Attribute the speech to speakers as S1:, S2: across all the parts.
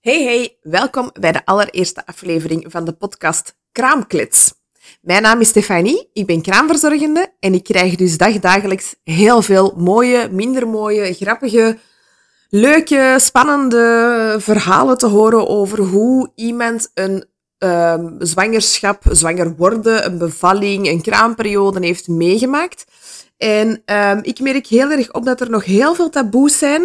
S1: Hey hey, welkom bij de allereerste aflevering van de podcast Kraamklits. Mijn naam is Stefanie, ik ben kraamverzorgende en ik krijg dus dagdagelijks heel veel mooie, minder mooie, grappige, leuke, spannende verhalen te horen over hoe iemand een um, zwangerschap, zwanger worden, een bevalling, een kraamperiode heeft meegemaakt. En um, ik merk heel erg op dat er nog heel veel taboes zijn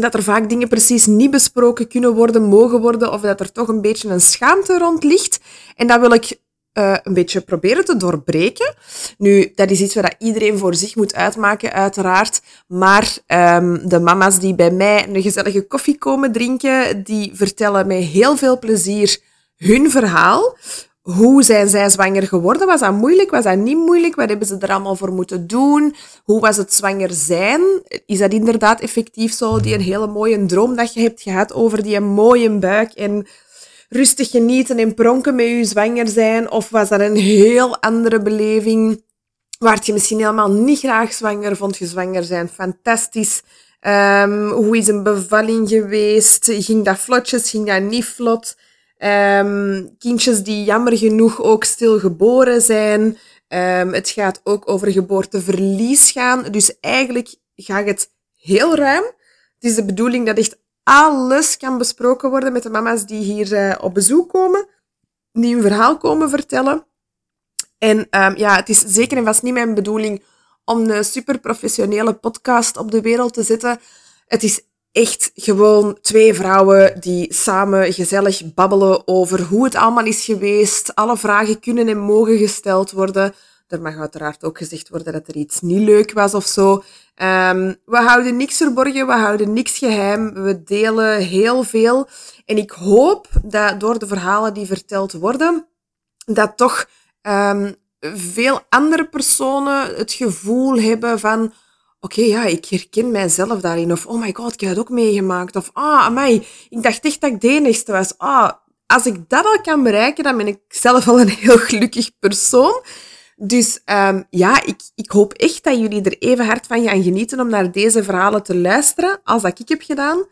S1: dat er vaak dingen precies niet besproken kunnen worden, mogen worden, of dat er toch een beetje een schaamte rond ligt. En dat wil ik uh, een beetje proberen te doorbreken. Nu, dat is iets wat iedereen voor zich moet uitmaken, uiteraard. Maar um, de mama's die bij mij een gezellige koffie komen drinken, die vertellen mij heel veel plezier hun verhaal. Hoe zijn zij zwanger geworden? Was dat moeilijk? Was dat niet moeilijk? Wat hebben ze er allemaal voor moeten doen? Hoe was het zwanger zijn? Is dat inderdaad effectief zo? Die een hele mooie droom dat je hebt gehad over die mooie buik en rustig genieten en pronken met je zwanger zijn? Of was dat een heel andere beleving? Waart je misschien helemaal niet graag zwanger? Vond je zwanger zijn fantastisch? Um, hoe is een bevalling geweest? Ging dat vlotjes? Ging dat niet vlot? Um, kindjes die jammer genoeg ook stil geboren zijn. Um, het gaat ook over geboorteverlies gaan. Dus eigenlijk gaat het heel ruim. Het is de bedoeling dat echt alles kan besproken worden met de mama's die hier uh, op bezoek komen, die hun verhaal komen vertellen. En um, ja, het is zeker en vast niet mijn bedoeling om een super professionele podcast op de wereld te zetten. Het is echt gewoon twee vrouwen die samen gezellig babbelen over hoe het allemaal is geweest. Alle vragen kunnen en mogen gesteld worden. Er mag uiteraard ook gezegd worden dat er iets niet leuk was of zo. Um, we houden niks verborgen, we houden niks geheim. We delen heel veel. En ik hoop dat door de verhalen die verteld worden, dat toch um, veel andere personen het gevoel hebben van oké, ja, ik herken mijzelf daarin. Of, oh my god, ik heb dat ook meegemaakt. Of, ah, amai, ik dacht echt dat ik de enigste was. Ah, als ik dat al kan bereiken, dan ben ik zelf al een heel gelukkig persoon. Dus um, ja, ik, ik hoop echt dat jullie er even hard van gaan genieten om naar deze verhalen te luisteren als dat ik heb gedaan.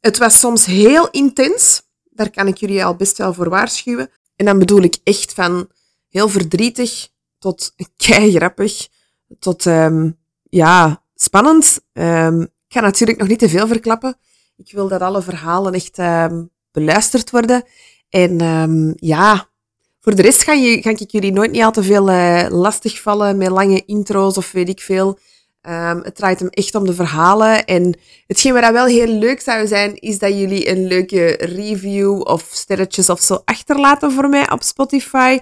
S1: Het was soms heel intens. Daar kan ik jullie al best wel voor waarschuwen. En dan bedoel ik echt van heel verdrietig tot kei grappig, tot um, ja, spannend. Um, ik ga natuurlijk nog niet te veel verklappen. Ik wil dat alle verhalen echt um, beluisterd worden. En um, ja, voor de rest ga, je, ga ik jullie nooit niet al te veel uh, lastigvallen met lange intro's of weet ik veel. Het draait hem echt om de verhalen. En hetgeen wat wel heel leuk zou zijn, is dat jullie een leuke review of sterretjes of zo achterlaten voor mij op Spotify.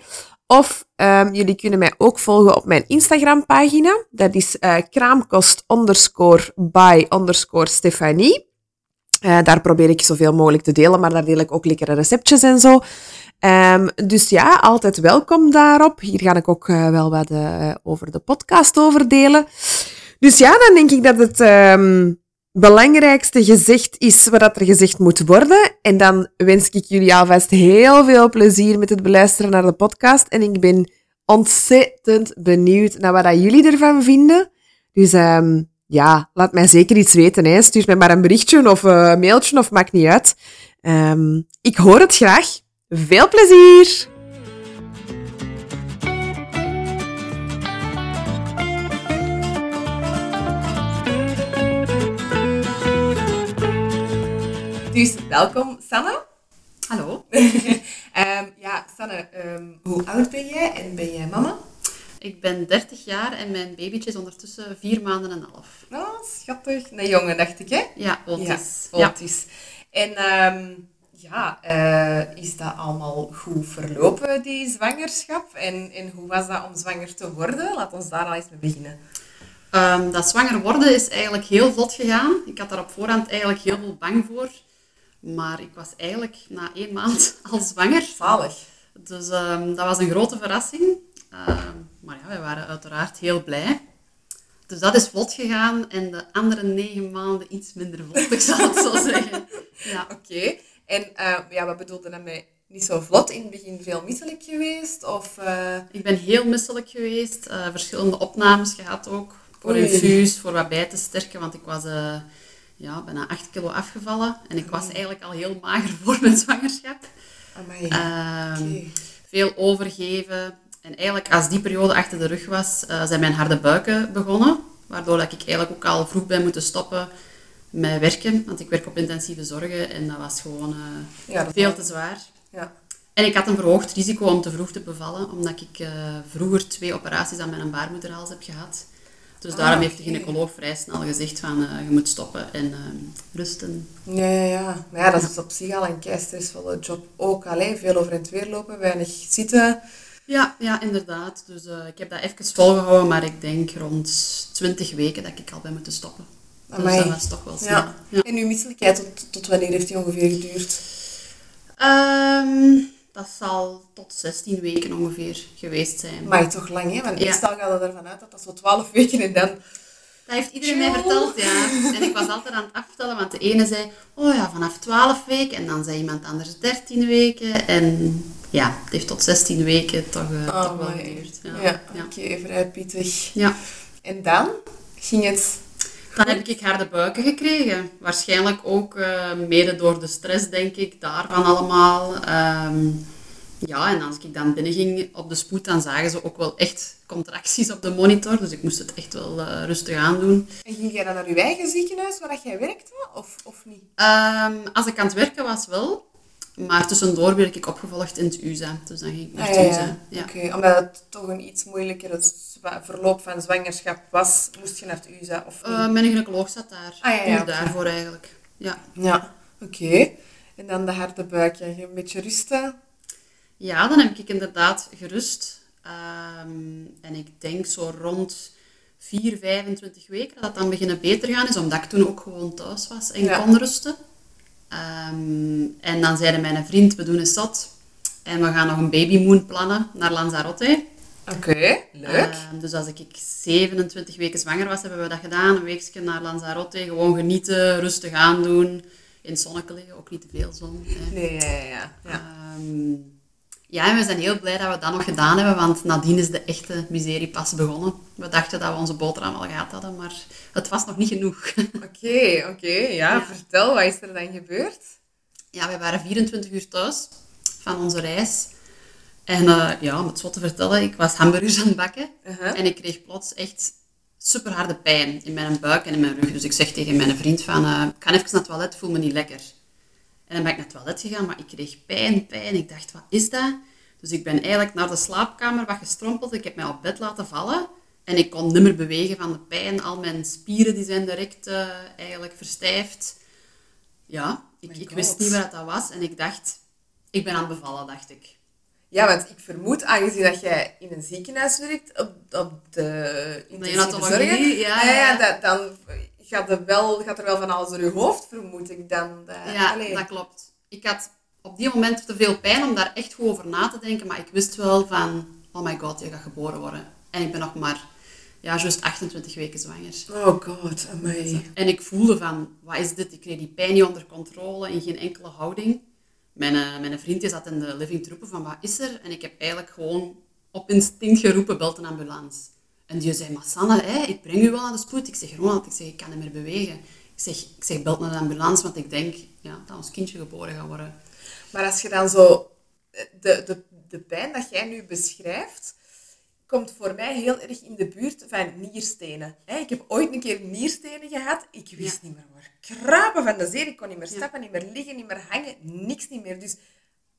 S1: Of um, jullie kunnen mij ook volgen op mijn Instagram-pagina. Dat is uh, kraamkost underscore by underscore Stefanie. Uh, daar probeer ik zoveel mogelijk te delen, maar daar deel ik ook lekkere receptjes en zo. Um, dus ja, altijd welkom daarop. Hier ga ik ook uh, wel wat over de podcast over delen. Dus ja, dan denk ik dat het um, belangrijkste gezegd is wat er gezegd moet worden. En dan wens ik jullie alvast heel veel plezier met het beluisteren naar de podcast. En ik ben ontzettend benieuwd naar wat jullie ervan vinden. Dus um, ja, laat mij zeker iets weten. Stuur mij maar een berichtje of een mailtje of maakt niet uit. Um, ik hoor het graag. Veel plezier! Dus welkom, Sanne.
S2: Hallo.
S1: um, ja, Sanne, um, hoe oud ben jij en ben jij mama?
S2: Ik ben 30 jaar en mijn babytje is ondertussen 4 maanden en een half.
S1: Oh, schattig. Een jongen, dacht ik, hè?
S2: Ja, Otis.
S1: Ja, Otis. Ja. En um, ja, uh, is dat allemaal goed verlopen, die zwangerschap? En, en hoe was dat om zwanger te worden? Laat ons daar al eens mee beginnen.
S2: Um, dat zwanger worden is eigenlijk heel vlot gegaan. Ik had daar op voorhand eigenlijk heel veel bang voor. Maar ik was eigenlijk na één maand al zwanger.
S1: Zalig.
S2: Dus um, dat was een grote verrassing. Uh, maar ja, wij waren uiteraard heel blij. Dus dat is vlot gegaan en de andere negen maanden iets minder vlot, ik zal het zo zeggen.
S1: Ja. Oké. Okay. En uh, ja, wat bedoelde dat met niet zo vlot? In het begin veel misselijk geweest? Of, uh...
S2: Ik ben heel misselijk geweest. verschillende opnames gehad ook. Voor infuus, voor wat bij te sterken. Want ik was ja, bijna 8 kilo afgevallen. En ik was eigenlijk al heel mager voor mijn zwangerschap. Ehm. Veel overgeven. En eigenlijk als die periode achter de rug was, eh, zijn mijn harde buiken begonnen. Waardoor dat ik eigenlijk ook al vroeg ben moeten stoppen met werken. Want ik werk op intensieve zorgen en dat was gewoon eh,
S1: Ja, dat
S2: veel
S1: was-
S2: te zwaar.
S1: Ja.
S2: En ik had een verhoogd risico om te vroeg te bevallen, omdat ik eh, vroeger twee operaties aan mijn baarmoederhals heb gehad. Dus
S1: Ah,
S2: daarom heeft de gynaecoloog vrij snel gezegd van eh, je moet stoppen en eh, rusten.
S1: Ja, ja, ja. Maar ja, dat is op zich al een kei stressvolle job ook. Alleen veel over en het weer lopen, weinig zitten.
S2: Ja, ja, inderdaad. Dus eh, ik heb dat even volgehouden, maar ik denk rond 20 weken dat ik al ben moeten stoppen.
S1: Amai.
S2: Dus dat was toch wel snel.
S1: Ja.
S2: Ja.
S1: En uw misselijkheid, tot, tot wanneer heeft die ongeveer geduurd?
S2: Ehm, dat zal tot 16 weken ongeveer geweest zijn.
S1: Maar toch lang, hè? Want
S2: Ja.
S1: meestal gaat ervan uit dat dat zo 12 weken en dan...
S2: Dat heeft iedereen mij verteld, ja. En ik was altijd aan het aftellen, want de ene zei, oh ja, vanaf 12 weken. En dan zei iemand anders 13 weken. En ja, het heeft tot 16 weken toch, eh, toch wel geduurd. Ja.
S1: Ja,
S2: Ja.
S1: oké, vrij pittig.
S2: Ja.
S1: En dan ging het...
S2: Dan heb ik harde buiken gekregen. Waarschijnlijk ook eh, mede door de stress, denk ik, daarvan allemaal. Ehm, ja, en als ik dan binnenging op de spoed, dan zagen ze ook wel echt contracties op de monitor. Dus ik moest het echt wel eh, rustig aandoen.
S1: En ging jij dan naar je eigen ziekenhuis waar dat jij werkte, of, of niet?
S2: Ehm, als ik aan het werken was, wel. Maar tussendoor werd ik opgevolgd in het USA. Dus dan ging ik naar
S1: Ah,
S2: het
S1: ja,
S2: USA.
S1: ja. Oké, omdat het toch een iets moeilijkere verloop van zwangerschap was, moest je naar het USA, of?
S2: Eh, mijn gynaecoloog zat daar.
S1: Ah, ja, ja,
S2: daarvoor eigenlijk. Ja.
S1: Ja, oké. En dan de harde buik, ja, een beetje rusten.
S2: Ja, dan heb ik inderdaad gerust. Ehm, en ik denk zo rond 4, 25 weken dat het dan beginnen beter gaan is, omdat ik toen ook gewoon thuis was en
S1: Ja.
S2: kon rusten. Ehm, en dan zeiden mijn vriend, we doen een zat en we gaan nog een babymoon plannen naar Lanzarote.
S1: Oké, leuk.
S2: Ehm, dus als ik 27 weken zwanger was, hebben we dat gedaan. Een weekje naar Lanzarote, gewoon genieten, rustig aandoen. In het zonnetje liggen, ook niet te veel zon. Hè.
S1: nee, ja, ja, ja. ja.
S2: Ehm, ja, en we zijn heel blij dat we dat nog gedaan hebben, want nadien is de echte miserie pas begonnen. We dachten dat we onze boterham al gehad hadden, maar het was nog niet genoeg.
S1: Oké, oké, ja.
S2: Ja.
S1: Vertel, wat is er dan gebeurd?
S2: ja, we waren 24 uur thuis van onze reis. En eh, ja, om het zo te vertellen, ik was hamburgers aan het bakken.
S1: Uh-huh.
S2: En ik kreeg plots echt super harde pijn in mijn buik en in mijn rug. Dus ik zeg tegen mijn vriend van, eh, ik ga even naar het toilet, voel me niet lekker. En dan ben ik naar het toilet gegaan, maar ik kreeg pijn, pijn. Ik dacht, wat is dat? Dus ik ben eigenlijk naar de slaapkamer wat gestrompeld. Ik heb mij op bed laten vallen. En ik kon niet meer bewegen van de pijn. Al mijn spieren die zijn direct eh, eigenlijk verstijfd. Ja, ik, ik wist niet wat dat was. En ik dacht, ik ben aan het bevallen, dacht ik.
S1: Ja, want ik vermoed, aangezien dat jij in een ziekenhuis werkt, op, op de intensieve zorgen,
S2: ja,
S1: ah,
S2: ja.
S1: dat, dan gaat er, wel, gaat er wel van alles door je hoofd, vermoed ik dan. Dat,
S2: Ja,
S1: allee.
S2: dat klopt. Ik had op die moment te veel pijn om daar echt goed over na te denken, maar ik wist wel van, oh my god, je gaat geboren worden. En ik ben nog maar, ja, juist 28 weken zwanger.
S1: Oh god, amai.
S2: En ik voelde van, wat is dit? Ik kreeg die pijn niet onder controle, in geen enkele houding. Mijn, eh, mijn vriend die zat in de living te roepen van, wat is er? En ik heb eigenlijk gewoon op instinct geroepen, belt een ambulance. En die zei, maar Sanne, ik breng u wel aan de spoed. Ik zeg, Ronald, ik zeg, ik kan niet meer bewegen. Ik zeg, ik zeg, belt naar de ambulance, want ik denk ja, dat ons kindje geboren gaat worden.
S1: Maar als je dan zo... De, de, de pijn dat jij nu beschrijft, komt voor mij heel erg in de buurt van nierstenen. Ik heb ooit een keer nierstenen gehad. Ik wist
S2: Ja.
S1: niet meer waar krapen van de zeer. Ik kon niet meer stappen, niet meer liggen, niet meer hangen. Niks niet meer. Dus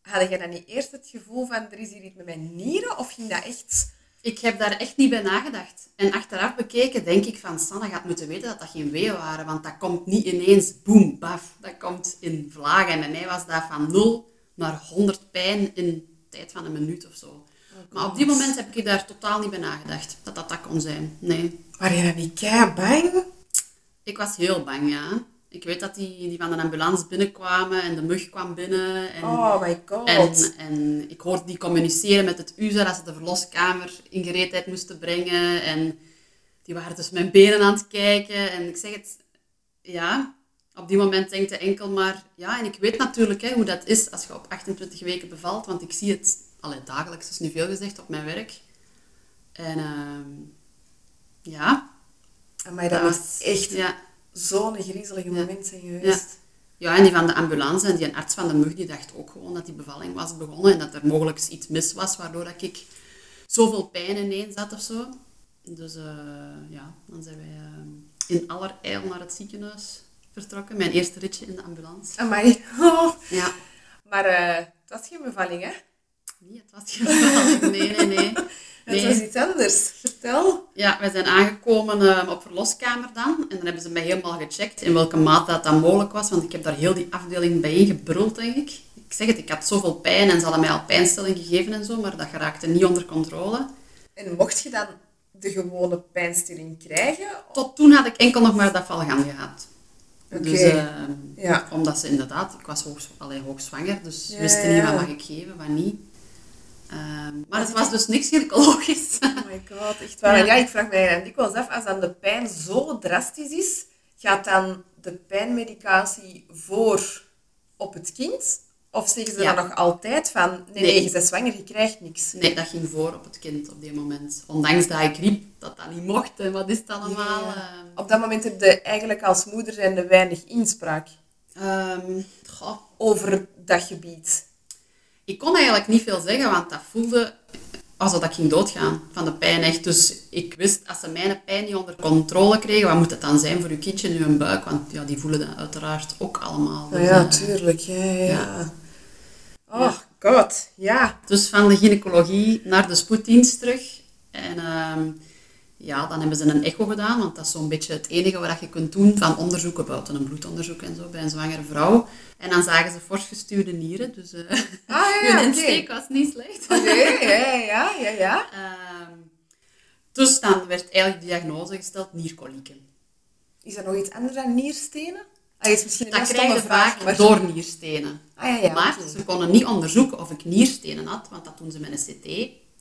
S1: had jij dan niet eerst het gevoel van, er is hier iets met mijn nieren? Of ging dat echt...
S2: Ik heb daar echt niet bij nagedacht. En achteraf bekeken denk ik van, Sanne gaat moeten weten dat dat geen weeën waren. Want dat komt niet ineens, boem, baf. Dat komt in vlagen. En mij was dat van 0 naar 100 pijn in tijd van een minuut of zo. Maar op die moment heb ik daar totaal niet bij nagedacht. Dat dat dat kon zijn. Nee.
S1: Waren je dan niet kei bang?
S2: Ik was heel bang, ja. Ik weet dat die, die van de ambulance binnenkwamen en de mug kwam binnen. En,
S1: Oh my god.
S2: en, en ik hoorde die communiceren met het USA dat ze de verloskamer in gereedheid moesten brengen. En die waren dus mijn benen aan het kijken. En ik zeg het, ja, op die moment denkte enkel maar... Ja, en ik weet natuurlijk hè, hoe dat is als je op 28 weken bevalt. Want ik zie het allee, dagelijks, is nu veel gezegd, op mijn werk. En ehm, ja,
S1: Amai, dat
S2: was
S1: echt
S2: Ja,
S1: zo'n griezelige moment zijn geweest.
S2: Ja, en die van de ambulance en die een arts van de mug, die dacht ook gewoon dat die bevalling was begonnen en dat er mogelijk iets mis was, waardoor dat ik zoveel pijn ineens had of zo. Dus uh, ja, dan zijn wij uh, in allerijl naar het ziekenhuis vertrokken. Mijn eerste ritje in de ambulance.
S1: Amai. Oh.
S2: Ja.
S1: Maar uh, het was geen bevalling, hè?
S2: Nee, het was bevalling. Nee, nee, nee.
S1: Het was iets anders. Vertel.
S2: Ja, wij zijn aangekomen uh, op verloskamer dan. En dan hebben ze mij helemaal gecheckt in welke mate dat, dat mogelijk was. Want ik heb daar heel die afdeling bijeen gebruld, denk ik. Ik zeg het, ik had zoveel pijn en ze hadden mij al pijnstilling gegeven en zo. Maar dat geraakte niet onder controle.
S1: En mocht je dan de gewone pijnstilling krijgen?
S2: Tot toen had ik enkel nog maar dat valgan gehad.
S1: Oké.
S2: Dus, uh,
S1: Ja.
S2: Omdat ze inderdaad, ik was hoog, allee, hoogzwanger, dus
S1: Ja,
S2: wisten niet
S1: ja.
S2: wat mag ik geven, wat niet. Ehm, maar het was dus niks gynaecologisch.
S1: Oh my god, echt waar. Ja, ik vraag mij dikwijls af, als dan de pijn zo drastisch is, gaat dan de pijnmedicatie voor op het kind? Of zeggen ze
S2: Ja.
S1: dan nog altijd van, nee, nee,
S2: Nee.
S1: je bent zwanger, je krijgt niks?
S2: Nee, dat ging voor op het kind op die moment. Ondanks dat ik riep dat dat niet mocht en wat is het allemaal.
S1: Ja.
S2: ehm.
S1: Op dat moment heb je eigenlijk als moeder weinig inspraak
S2: Ehm,
S1: over dat gebied.
S2: Ik kon eigenlijk niet veel zeggen, want dat voelde alsof dat ik ging doodgaan van de pijn. Echt. Dus ik wist, als ze mijn pijn niet onder controle kregen, wat moet het dan zijn voor uw kindje in hun buik? Want ja, die voelen dat uiteraard ook allemaal.
S1: Nou
S2: Dus,
S1: ja,
S2: eh,
S1: tuurlijk. Ja, ja.
S2: ja.
S1: Oh god, ja.
S2: Dus van de gynaecologie naar de spoeddienst terug. En ehm, ja, dan hebben ze een echo gedaan, want dat is zo'n beetje het enige wat je kunt doen van onderzoeken, buiten een bloedonderzoek en zo, bij een zwangere vrouw. En dan zagen ze fors gestuurde nieren, dus eh
S1: Ah ja,
S2: hun insteek was niet slecht.
S1: Oké, ja, ja, ja, ja.
S2: Ehm, dus dan werd eigenlijk de diagnose gesteld nierkolieken.
S1: Is er nog iets anders dan nierstenen? Ah, is misschien een
S2: Dat krijg je
S1: vraag,
S2: vaak
S1: maar-
S2: door nierstenen.
S1: Ah ja, ja.
S2: maar ze konden niet onderzoeken of ik nierstenen had, want dat doen ze met een CT.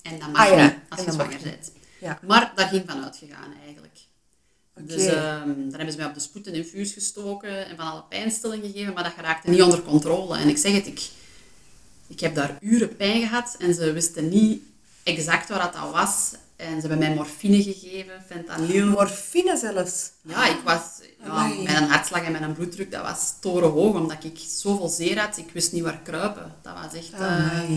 S2: En dat mag
S1: Ah ja,
S2: niet als je zwanger bent.
S1: Ja.
S2: Maar daar ging van uitgegaan eigenlijk. Dus ehm, dan hebben ze mij op de spoed een infuus gestoken en van alle pijnstilling gegeven, maar dat geraakte niet onder controle. En ik zeg het, ik, ik heb daar uren pijn gehad en ze wisten niet exact waar dat al was. En ze hebben mij morfine gegeven, fentanyl.
S1: Morfine zelfs.
S2: Ja, ik was ja, een hartslag en met een bloeddruk, dat was torenhoog, omdat ik zoveel zeer had. Ik wist niet waar kruipen. Dat was echt... eh.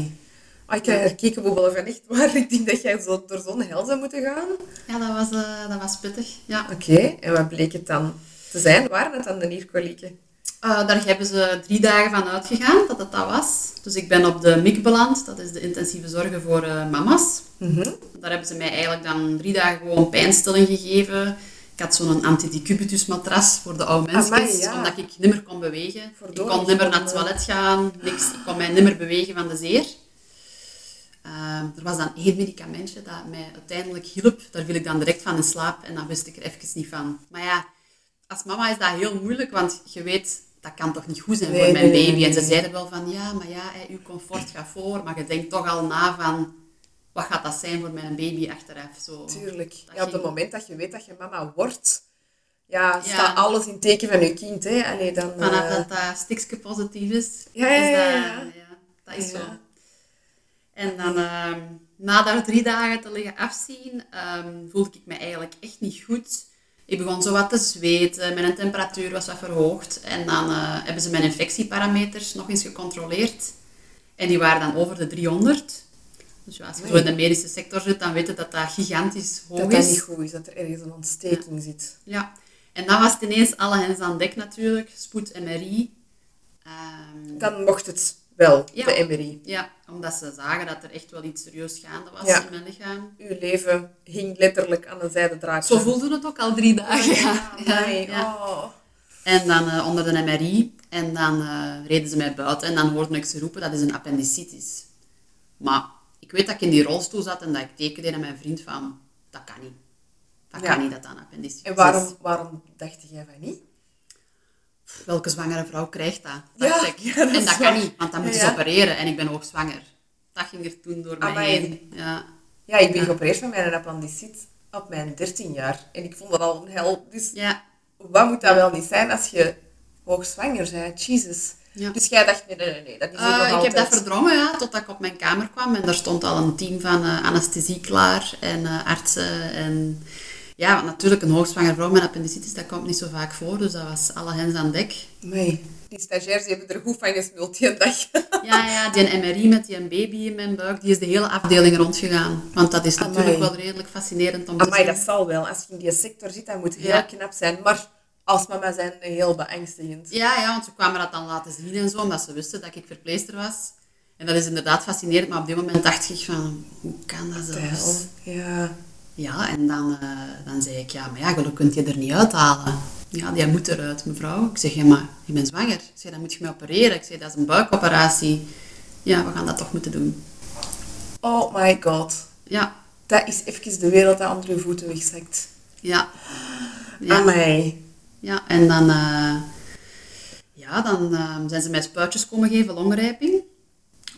S1: Ah, ik krijg er kiekenboebelen van echt waar. Ik denk dat jij zo door zo'n hel zou moeten gaan.
S2: ja, dat was, eh, dat was pittig. Ja.
S1: Oké, en wat bleek het dan te zijn? Waren het dan de nierkolieken?
S2: Eh, daar hebben ze drie dagen van uitgegaan dat het dat was. Dus ik ben op de MIC beland, dat is de intensieve zorgen voor eh, mama's.
S1: Mhm.
S2: Daar hebben ze mij eigenlijk dan drie dagen gewoon pijnstilling gegeven. Ik had zo'n antidecubitus matras voor de oude mensen,
S1: ja.
S2: omdat ik niet meer kon bewegen. Ik kon niet meer naar het toilet gaan, niks. Ik kon mij niet meer bewegen van de zeer. Ehm, er was dan één medicamentje dat mij uiteindelijk hielp. Daar viel ik dan direct van in slaap en dan wist ik er even niet van. Maar ja, als mama is dat heel moeilijk, want je weet, dat kan toch niet goed zijn
S1: Nee,
S2: voor mijn baby.
S1: nee,
S2: En ze zeiden wel van, ja, maar ja, hè, uw comfort gaat voor. Maar je denkt toch al na van, wat gaat dat zijn voor mijn baby achteraf? Zo.
S1: Tuurlijk. Op het moment dat je weet dat je mama wordt, ja,
S2: Ja.
S1: staat alles in teken van je kind. Hè? Allee, dan,
S2: Vanaf
S1: eh,
S2: dat dat positief is,
S1: Ja, ja,
S2: is dat,
S1: ja.
S2: ja, dat is zo. En dan, ehm, na daar drie dagen te liggen afzien, ehm, voelde ik me eigenlijk echt niet goed. Ik begon zo wat te zweten, mijn temperatuur was wat verhoogd. En dan eh, hebben ze mijn infectieparameters nog eens gecontroleerd. En die waren dan over de 300. Dus ja, als je zo in de medische sector zit, dan weet je dat dat gigantisch hoog
S1: dat
S2: is.
S1: dat niet goed is, dat er ergens een ontsteking zit.
S2: Ja, en dan was het ineens alle hens aan dek natuurlijk, spoed MRI. Ehm,
S1: Dan mocht het wel,
S2: Ja.
S1: de MRI.
S2: ja, omdat ze zagen dat er echt wel iets serieus gaande was
S1: Ja.
S2: in mijn lichaam.
S1: Uw leven hing letterlijk aan een zijde draad.
S2: Zo voelde het ook al drie dagen. Ja, ja,
S1: Amai,
S2: ja.
S1: oh.
S2: En dan eh, onder de MRI. En dan eh, reden ze mij buiten en dan hoorde ik ze roepen, dat is een appendicitis. Maar ik weet dat ik in die rolstoel zat en dat ik tekende aan mijn vriend van, dat kan niet. Dat
S1: Ja.
S2: kan niet dat dat een appendicitis
S1: En
S2: is.
S1: waarom, waarom dacht jij van niet?
S2: Welke zwangere vrouw krijgt dat? dacht
S1: Ja,
S2: ik.
S1: ja, dat
S2: en dat kan niet, want dan moeten
S1: Ja,
S2: ze opereren en ik ben hoogzwanger. Dat ging er toen door mij heen. Ja.
S1: Ja, ik ben geopereerd van mijn appendicit op mijn 13 jaar. En ik vond dat al een hel. Dus
S2: Ja.
S1: wat moet dat wel niet zijn als je hoogzwanger bent? Jesus.
S2: Ja.
S1: Dus jij dacht, nee, nee, nee, nee dat is nog
S2: ik
S1: altijd.
S2: heb dat verdrongen ja, totdat ik op mijn kamer kwam en daar stond al een team van eh, anesthesie klaar en eh, artsen. En ja, want natuurlijk een hoogzwangere vrouw met appendicitis, dat komt niet zo vaak voor. Dus dat was alle hens aan dek.
S1: Nee, die stagiairs die hebben er goed van gesmuld die dag.
S2: Ja, ja, die MRI met die baby in mijn buik, die is de hele afdeling rondgegaan. Want dat is natuurlijk
S1: Amai.
S2: wel redelijk fascinerend om te
S1: Maar
S2: zien.
S1: dat zal wel. Als je in die sector zit, dat moet heel
S2: Ja.
S1: knap zijn. Maar als mama zijn, heel beangstigend.
S2: Ja, ja, want ze kwamen dat dan laten zien en zo, omdat ze wisten dat ik verpleester was. En dat is inderdaad fascinerend, maar op dit moment dacht ik van, hoe kan dat zelfs?
S1: Ja.
S2: Ja, en dan, eh, dan zei ik, ja, maar ja, gelukkig kunt je er niet uithalen. Ja, die moet eruit, mevrouw. Ik zeg, ja, maar je bent zwanger. Ik zeg, dan moet je me opereren. Ik zeg, dat is een buikoperatie. Ja, we gaan dat toch moeten doen.
S1: Oh my god.
S2: Ja,
S1: Dat is even de wereld dat onder je voeten wegzakt.
S2: ja.
S1: Ja. Amai.
S2: ja en dan, eh, ja, dan eh, zijn ze mij spuitjes komen geven, longrijping.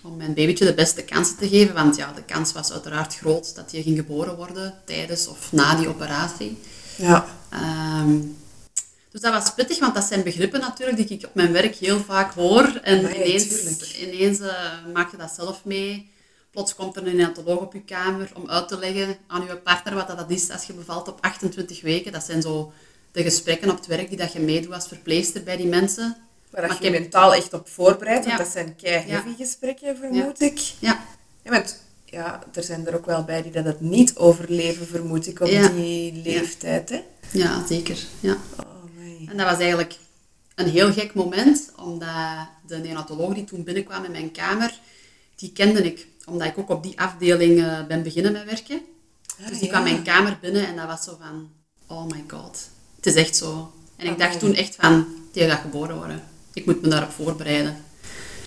S2: Om mijn babytje de beste kansen te geven. Want ja, de kans was uiteraard groot dat hij ging geboren worden tijdens of na die operatie.
S1: Ja.
S2: Ehm, dus dat was pittig, want dat zijn begrippen natuurlijk die ik op mijn werk heel vaak hoor. En
S1: ja,
S2: ineens eh, maak je dat zelf mee. Plots komt er een neonatoloog op je kamer om uit te leggen aan je partner wat dat is als je bevalt op 28 weken. Dat zijn zo de gesprekken op het werk die dat je meedoet als verpleegster bij die mensen.
S1: Waar dat
S2: Maar
S1: je
S2: ik heb-
S1: mentaal echt op voorbereidt. Want dat zijn kei gesprekken, vermoed ik.
S2: Ja,
S1: Ja, want ja, er zijn er ook wel bij die dat het niet overleven, vermoed ik, op die leeftijd. Hè?
S2: ja zeker. Ja.
S1: Oh.
S2: En dat was eigenlijk een heel gek moment, omdat de neonatoloog die toen binnenkwam in mijn kamer, die kende ik. Omdat ik ook op die afdeling eh, ben beginnen met werken.
S1: Ah,
S2: dus die
S1: ja.
S2: kwam mijn kamer binnen en dat was zo van, oh my god, het is echt zo. En ik dacht toen echt van, die gaat geboren worden. Ik moet me daarop voorbereiden.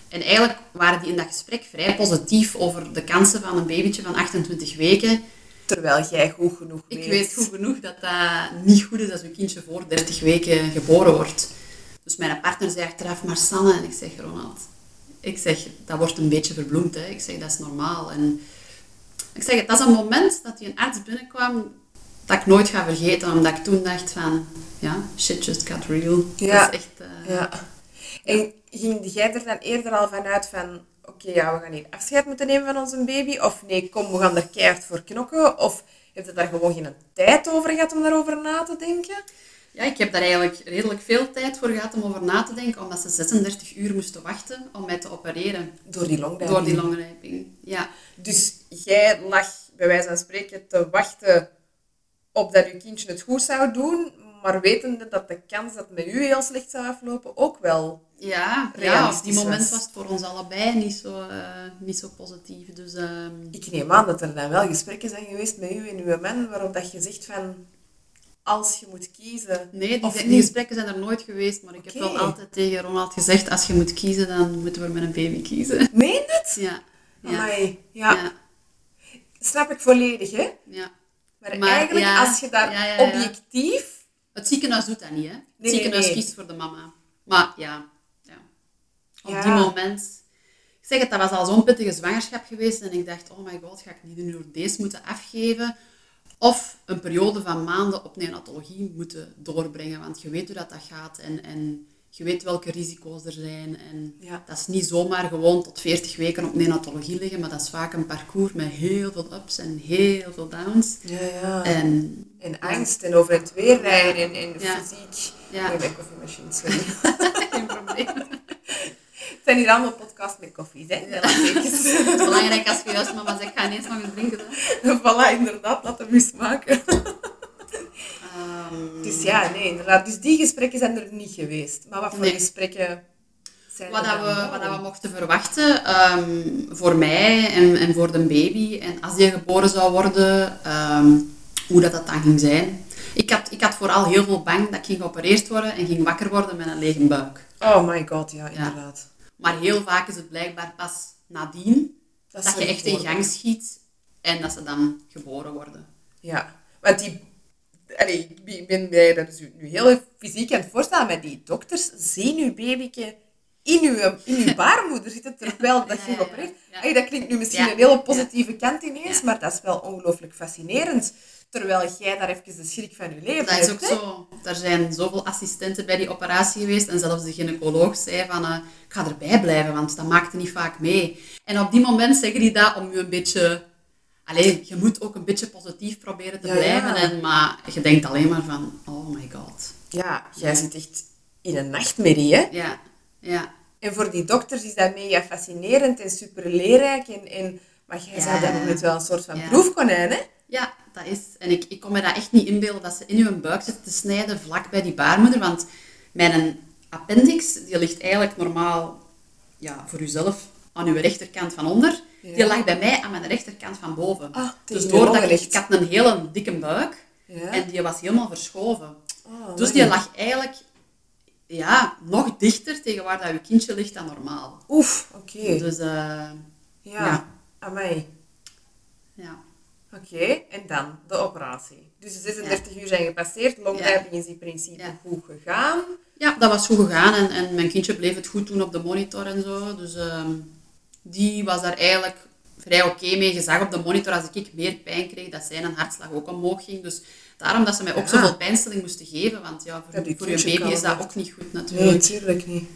S2: En eigenlijk waren die in dat gesprek vrij positief over de kansen van een babytje van 28 weken.
S1: Terwijl jij goed genoeg weet.
S2: Ik weet goed genoeg dat dat niet goed is als uw kindje voor 30 weken geboren wordt. Dus mijn partner zei achteraf, maar Sanne, en ik zeg, Ronald, ik zeg, dat wordt een beetje verbloemd, hè. Ik zeg, dat is normaal. En ik zeg, dat is een moment dat die een arts binnenkwam dat ik nooit ga vergeten, omdat ik toen dacht van, ja, shit just got real.
S1: Ja.
S2: Dat is echt... eh,
S1: Ja. En ging jij er dan eerder al vanuit van... Oké, ja, we gaan hier afscheid moeten nemen van onze baby. Of nee, kom, we gaan er keihard voor knokken. Of heb je daar gewoon geen tijd over gehad om daarover na te denken?
S2: Ja, ik heb daar eigenlijk redelijk veel tijd voor gehad om over na te denken, omdat ze 36 uur moesten wachten om mij te opereren.
S1: Door die longrijping.
S2: Door die longrijping. Ja.
S1: Dus jij lag, bij wijze van spreken, te wachten op dat je kindje het goed zou doen, maar wetende dat de kans dat het met u heel slecht zou aflopen ook wel...
S2: Ja, ja op die moment
S1: was.
S2: was het voor ons allebei niet zo, eh, niet zo positief. Dus ehm,
S1: Ik neem aan dat er dan wel gesprekken zijn geweest met u en uw man, waarop dat je zegt van... Als je moet kiezen...
S2: nee, die, gesprekken zijn er nooit geweest. Maar ik heb wel altijd tegen Ronald gezegd, als je moet kiezen, dan moeten we met een baby kiezen.
S1: Meen het?
S2: Ja, ja,
S1: Amai, ja.
S2: ja,
S1: Snap ik volledig, hè?
S2: ja.
S1: Maar,
S2: Maar
S1: eigenlijk,
S2: ja,
S1: als je daar objectief...
S2: Het ziekenhuis doet dat niet, hè. Het
S1: nee,
S2: ziekenhuis
S1: nee.
S2: kiest voor de mama. Maar ja, ja. op
S1: Ja.
S2: die moment... Ik zeg het, dat was al zo'n pittige zwangerschap geweest. En ik dacht, oh my god, ga ik niet een deze moeten afgeven? Of een periode van maanden op neonatologie moeten doorbrengen. Want je weet hoe dat, dat gaat. En, en je weet welke risico's er zijn. En
S1: Ja.
S2: dat is niet zomaar gewoon tot 40 weken op neonatologie liggen. Maar dat is vaak een parcours met heel veel ups en heel veel downs.
S1: Ja, ja.
S2: En
S1: En angst en over het weer rijden en, en fysiek...
S2: Ja.
S1: Oei, mijn koffiemachine, sorry.
S2: geen probleem.
S1: Het zijn hier allemaal podcasts met koffie, hè? Ja.
S2: Het is belangrijk als je juist mama zegt, ik ga ineens nog eens drinken. Hè.
S1: voilà, inderdaad, laat hem eens maken. Dus ja, nee, inderdaad. Dus die gesprekken zijn er niet geweest. Maar wat voor
S2: Nee.
S1: gesprekken zijn
S2: wat,
S1: er
S2: dat we, wat dat we mochten verwachten ehm, voor mij en, en voor de baby. En als die geboren zou worden, ehm, hoe dat, dat dan ging zijn. Ik had, ik had vooral heel veel bang dat ik ging geopereerd worden en ging wakker worden met een lege buik.
S1: Oh my god, ja, inderdaad.
S2: Maar heel vaak is het blijkbaar pas nadien
S1: Dat,
S2: je echt in gang schiet en dat ze dan geboren worden.
S1: Ja, want die... Allee, ik ben- mij dat dus nu heel fysiek aan het voorstellen, maar die dokters zien uw babyke in uw, in uw baarmoeder zitten, terwijl dat je
S2: ja.
S1: Allee, dat klinkt nu misschien een hele positieve kant ineens, maar dat is wel ongelooflijk fascinerend. Terwijl jij daar even de schrik van je leven
S2: Dat is ook
S1: hè?
S2: zo. Er zijn zoveel assistenten bij die operatie geweest. En zelfs de gynaecoloog zei van, eh, ik ga erbij blijven, want dat maakte niet vaak mee. En op die moment zeggen die dat om je een beetje alleen, je moet ook een beetje positief proberen te
S1: Ja,
S2: blijven.
S1: ja.
S2: En, maar je denkt alleen maar van, oh my god.
S1: Ja, jij zit echt in een nachtmerrie, hè?
S2: Ja, ja.
S1: En voor die dokters is dat mega fascinerend en super leerrijk. En, en, maar jij op dat moment wel een soort van proefkonijn, hè?
S2: Ja, dat is. En ik, ik kon me dat echt niet inbeelden dat ze in uw buik zitten te snijden vlak bij die baarmoeder. Want mijn appendix, die ligt eigenlijk normaal ja, voor uzelf aan uw rechterkant van onder.
S1: Ja.
S2: Die lag bij mij aan mijn rechterkant van boven.
S1: Ah,
S2: dus
S1: je
S2: doordat ik, ik had een hele dikke buik
S1: Ja.
S2: en die was helemaal verschoven.
S1: Oh,
S2: dus die lag eigenlijk ja, nog dichter tegen waar dat uw kindje ligt dan normaal.
S1: Oef, oké.
S2: Dus eh,
S1: Ja,
S2: ja.
S1: amai.
S2: ja.
S1: Oké, en dan de operatie. Dus de 36 uur zijn gepasseerd, longrijping is in principe
S2: Ja.
S1: goed gegaan.
S2: Ja, dat was goed gegaan en, en mijn kindje bleef het goed doen op de monitor en zo. Dus ehm, die was daar eigenlijk vrij oké mee. Je zag op de monitor als ik meer pijn kreeg, dat zijn hartslag ook omhoog ging. Dus daarom dat ze mij ook
S1: Ja.
S2: zoveel pijnstilling moesten geven. Want ja, voor, voor je baby is dat ook niet goed
S1: Nee,
S2: natuurlijk.
S1: natuurlijk niet.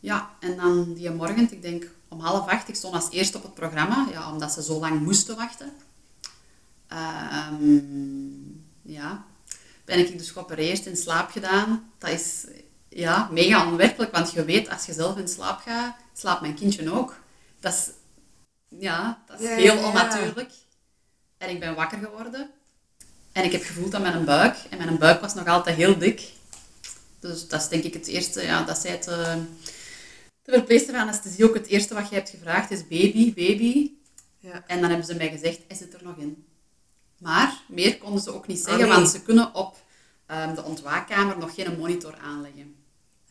S2: Ja, en dan die morgen, ik denk om half acht, ik stond als eerste op het programma, ja, omdat ze zo lang moesten wachten. Ehm, ja, ben ik dus geopereerd, in slaap gedaan. Dat is ja, mega onwerkelijk, want je weet, als je zelf in slaap gaat, slaapt mijn kindje ook. Dat is, ja, dat is
S1: Ja,
S2: heel onnatuurlijk. En ik ben wakker geworden. En ik heb gevoeld aan mijn buik. En mijn buik was nog altijd heel dik. Dus dat is denk ik het eerste, ja, dat zij het... eh, de verpleegster van anesthesie ook het eerste wat je hebt gevraagd is baby, baby.
S1: Ja.
S2: En dan hebben ze mij gezegd, hij zit er nog in. Maar meer konden ze ook niet zeggen,
S1: Ah, nee.
S2: want ze kunnen op ehm, de ontwaakkamer nog geen monitor aanleggen.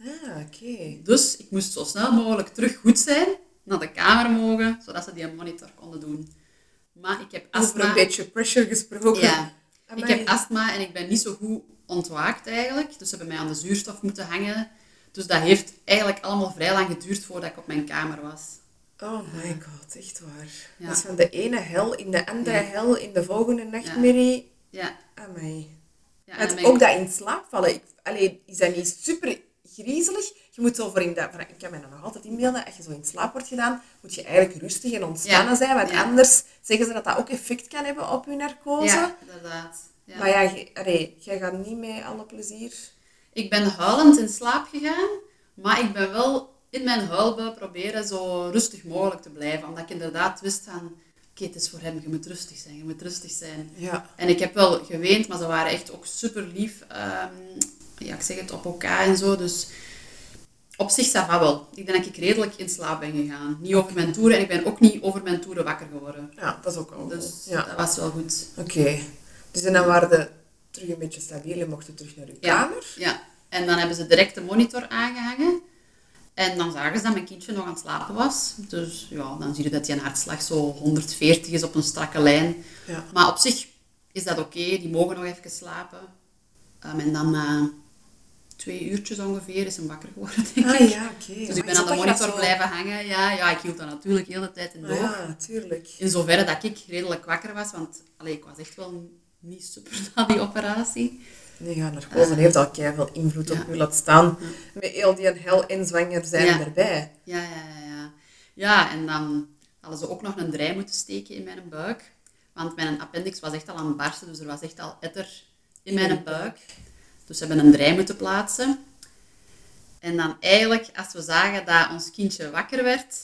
S1: Ah, oké.
S2: Dus ik moest zo snel mogelijk terug goed zijn, naar de kamer mogen, zodat ze die monitor konden doen. Maar ik heb
S1: Over
S2: astma.
S1: een beetje pressure gesproken.
S2: Ja. Ik heb astma en ik ben niet zo goed ontwaakt eigenlijk. Dus ze hebben mij aan de zuurstof moeten hangen. Dus dat heeft eigenlijk allemaal vrij lang geduurd voordat ik op mijn kamer was.
S1: Oh my god, echt waar.
S2: Ja.
S1: Dat is van de ene hel in de andere
S2: Ja.
S1: hel in de volgende nachtmerrie.
S2: Ja.
S1: Amai.
S2: ja en ik-
S1: ook dat in slaap vallen. Ik, allee, is dat niet super griezelig? Je moet zo voor in dat... Ik kan me dat nog altijd inbeelden. Als je zo in slaap wordt gedaan, moet je eigenlijk rustig en ontspannen
S2: Ja.
S1: zijn. Want
S2: Ja.
S1: anders zeggen ze dat dat ook effect kan hebben op je narcose.
S2: Ja, inderdaad. Ja.
S1: Maar ja, allee, jij gaat niet met alle plezier...
S2: Ik ben huilend in slaap gegaan, maar ik ben wel in mijn huilbui proberen zo rustig mogelijk te blijven. Omdat ik inderdaad wist van, oké, het is voor hem, je moet rustig zijn, je moet rustig zijn.
S1: Ja.
S2: En ik heb wel geweend, maar ze waren echt ook super lief. ehm, ja, ik zeg het op elkaar en zo. Dus op zich va wel. Ik denk dat ik redelijk in slaap ben gegaan. Niet over mijn toeren en ik ben ook niet over mijn toeren wakker geworden.
S1: Ja, dat is ook al
S2: Dus.
S1: Ja.
S2: dat was wel goed.
S1: Oké. Dus en dan waren de terug een beetje stabiel en mochten terug naar uw
S2: Ja.
S1: kamer.
S2: Ja. En dan hebben ze direct de monitor aangehangen. En dan zagen ze dat mijn kindje nog aan het slapen was. Dus ja, dan zie je dat die een hartslag zo 140 is op een strakke lijn.
S1: Ja.
S2: Maar op zich is dat oké. Die mogen nog even slapen. Ehm, en dan na twee uurtjes ongeveer is hem wakker geworden, denk
S1: Ah
S2: ik.
S1: ja, oké.
S2: Dus ik ben
S1: is
S2: aan de monitor blijven hangen. Ja, ja, ik hield dat natuurlijk heel de tijd in
S1: Ah
S2: doog.
S1: ja, tuurlijk.
S2: In zoverre dat ik redelijk wakker was. Want allee, ik was echt wel niet super na die operatie.
S1: Nee, ja, narcose heeft al veel invloed op
S2: Ja.
S1: u laat staan. Met heel die hel en zwanger zijn
S2: Ja.
S1: erbij.
S2: Ja, ja, ja, ja. Ja, en dan hadden ze ook nog een draai moeten steken in mijn buik. Want mijn appendix was echt al aan het barsten, dus er was echt al etter in
S1: In
S2: mijn buik. Dus ze hebben een draai moeten plaatsen. En dan eigenlijk, als we zagen dat ons kindje wakker werd,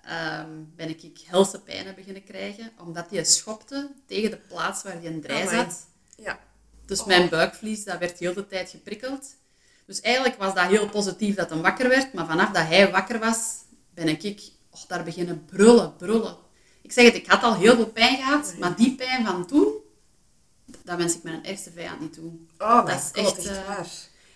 S2: ehm, ben ik, ik helse pijnen beginnen krijgen. Omdat die schopte tegen de plaats waar die een draai zat.
S1: Ja.
S2: Dus
S1: Oh.
S2: mijn buikvlies, dat werd heel de tijd geprikkeld. Dus eigenlijk was dat heel positief dat hij wakker werd. Maar vanaf dat hij wakker was, ben ik oh, daar beginnen brullen, brullen. Ik zeg het, ik had al heel veel pijn gehad. Maar die pijn van toen, dat wens ik mijn ergste vijand niet toe.
S1: Oh,
S2: Dat is
S1: god,
S2: echt,
S1: echt,
S2: eh,
S1: waar.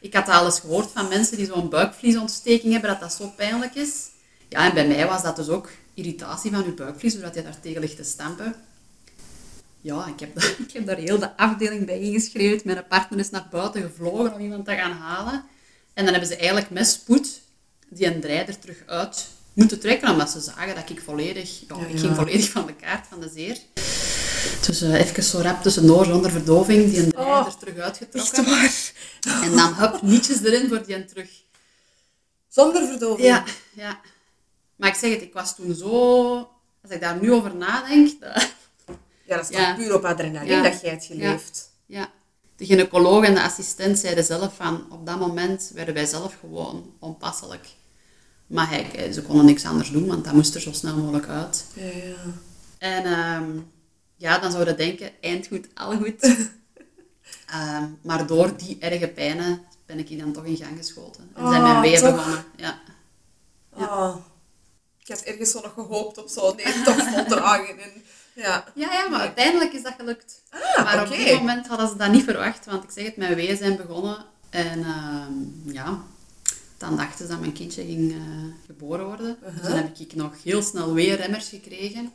S2: Ik had al eens gehoord van mensen die zo'n buikvliesontsteking hebben, dat dat zo pijnlijk is. Ja, en bij mij was dat dus ook irritatie van je buikvlies, doordat je daar tegen ligt te stampen. Ja, ik heb, ik heb daar heel de afdeling bij ingeschreven. Mijn partner is naar buiten gevlogen om iemand te gaan halen. En dan hebben ze eigenlijk met spoed die een draai er terug uit moeten trekken, omdat ze zagen dat ik volledig... Ja,
S1: Ja,
S2: ik ging volledig van de kaart, van de zeer. Dus eh, even zo rap tussendoor, zonder verdoving, die een
S1: Oh,
S2: er terug uitgetrokken. En dan hup, nietjes erin voor die terug.
S1: Zonder verdoving.
S2: Ja, ja. Maar ik zeg het, ik was toen zo... Als ik daar nu over nadenk... Dat,
S1: Ja, dat is
S2: Ja.
S1: toch puur op adrenaline
S2: Ja.
S1: dat jij het geleefd.
S2: Ja. De gynaecoloog en de assistent zeiden zelf van, op dat moment werden wij zelf gewoon onpasselijk. Maar hij, ze konden niks anders doen, want dat moest er zo snel mogelijk uit.
S1: Ja, ja.
S2: En ehm, ja, dan zouden denken, eind goed, al goed. Ehm, maar door die erge pijnen ben ik hier dan toch in gang geschoten. En zijn mijn
S1: Oh,
S2: weeën begonnen. Ja.
S1: Oh. Ik had ergens zo nog gehoopt op zo'n voldragen. En, ja.
S2: Ja, ja, maar uiteindelijk is dat gelukt.
S1: Ah,
S2: maar op dit moment hadden ze dat niet verwacht, want ik zeg het, mijn weeën zijn begonnen. En ehm, ja, dan dachten ze dat mijn kindje ging eh, geboren worden. Dus
S1: Uh-huh.
S2: dan heb ik nog heel snel weerremmers gekregen.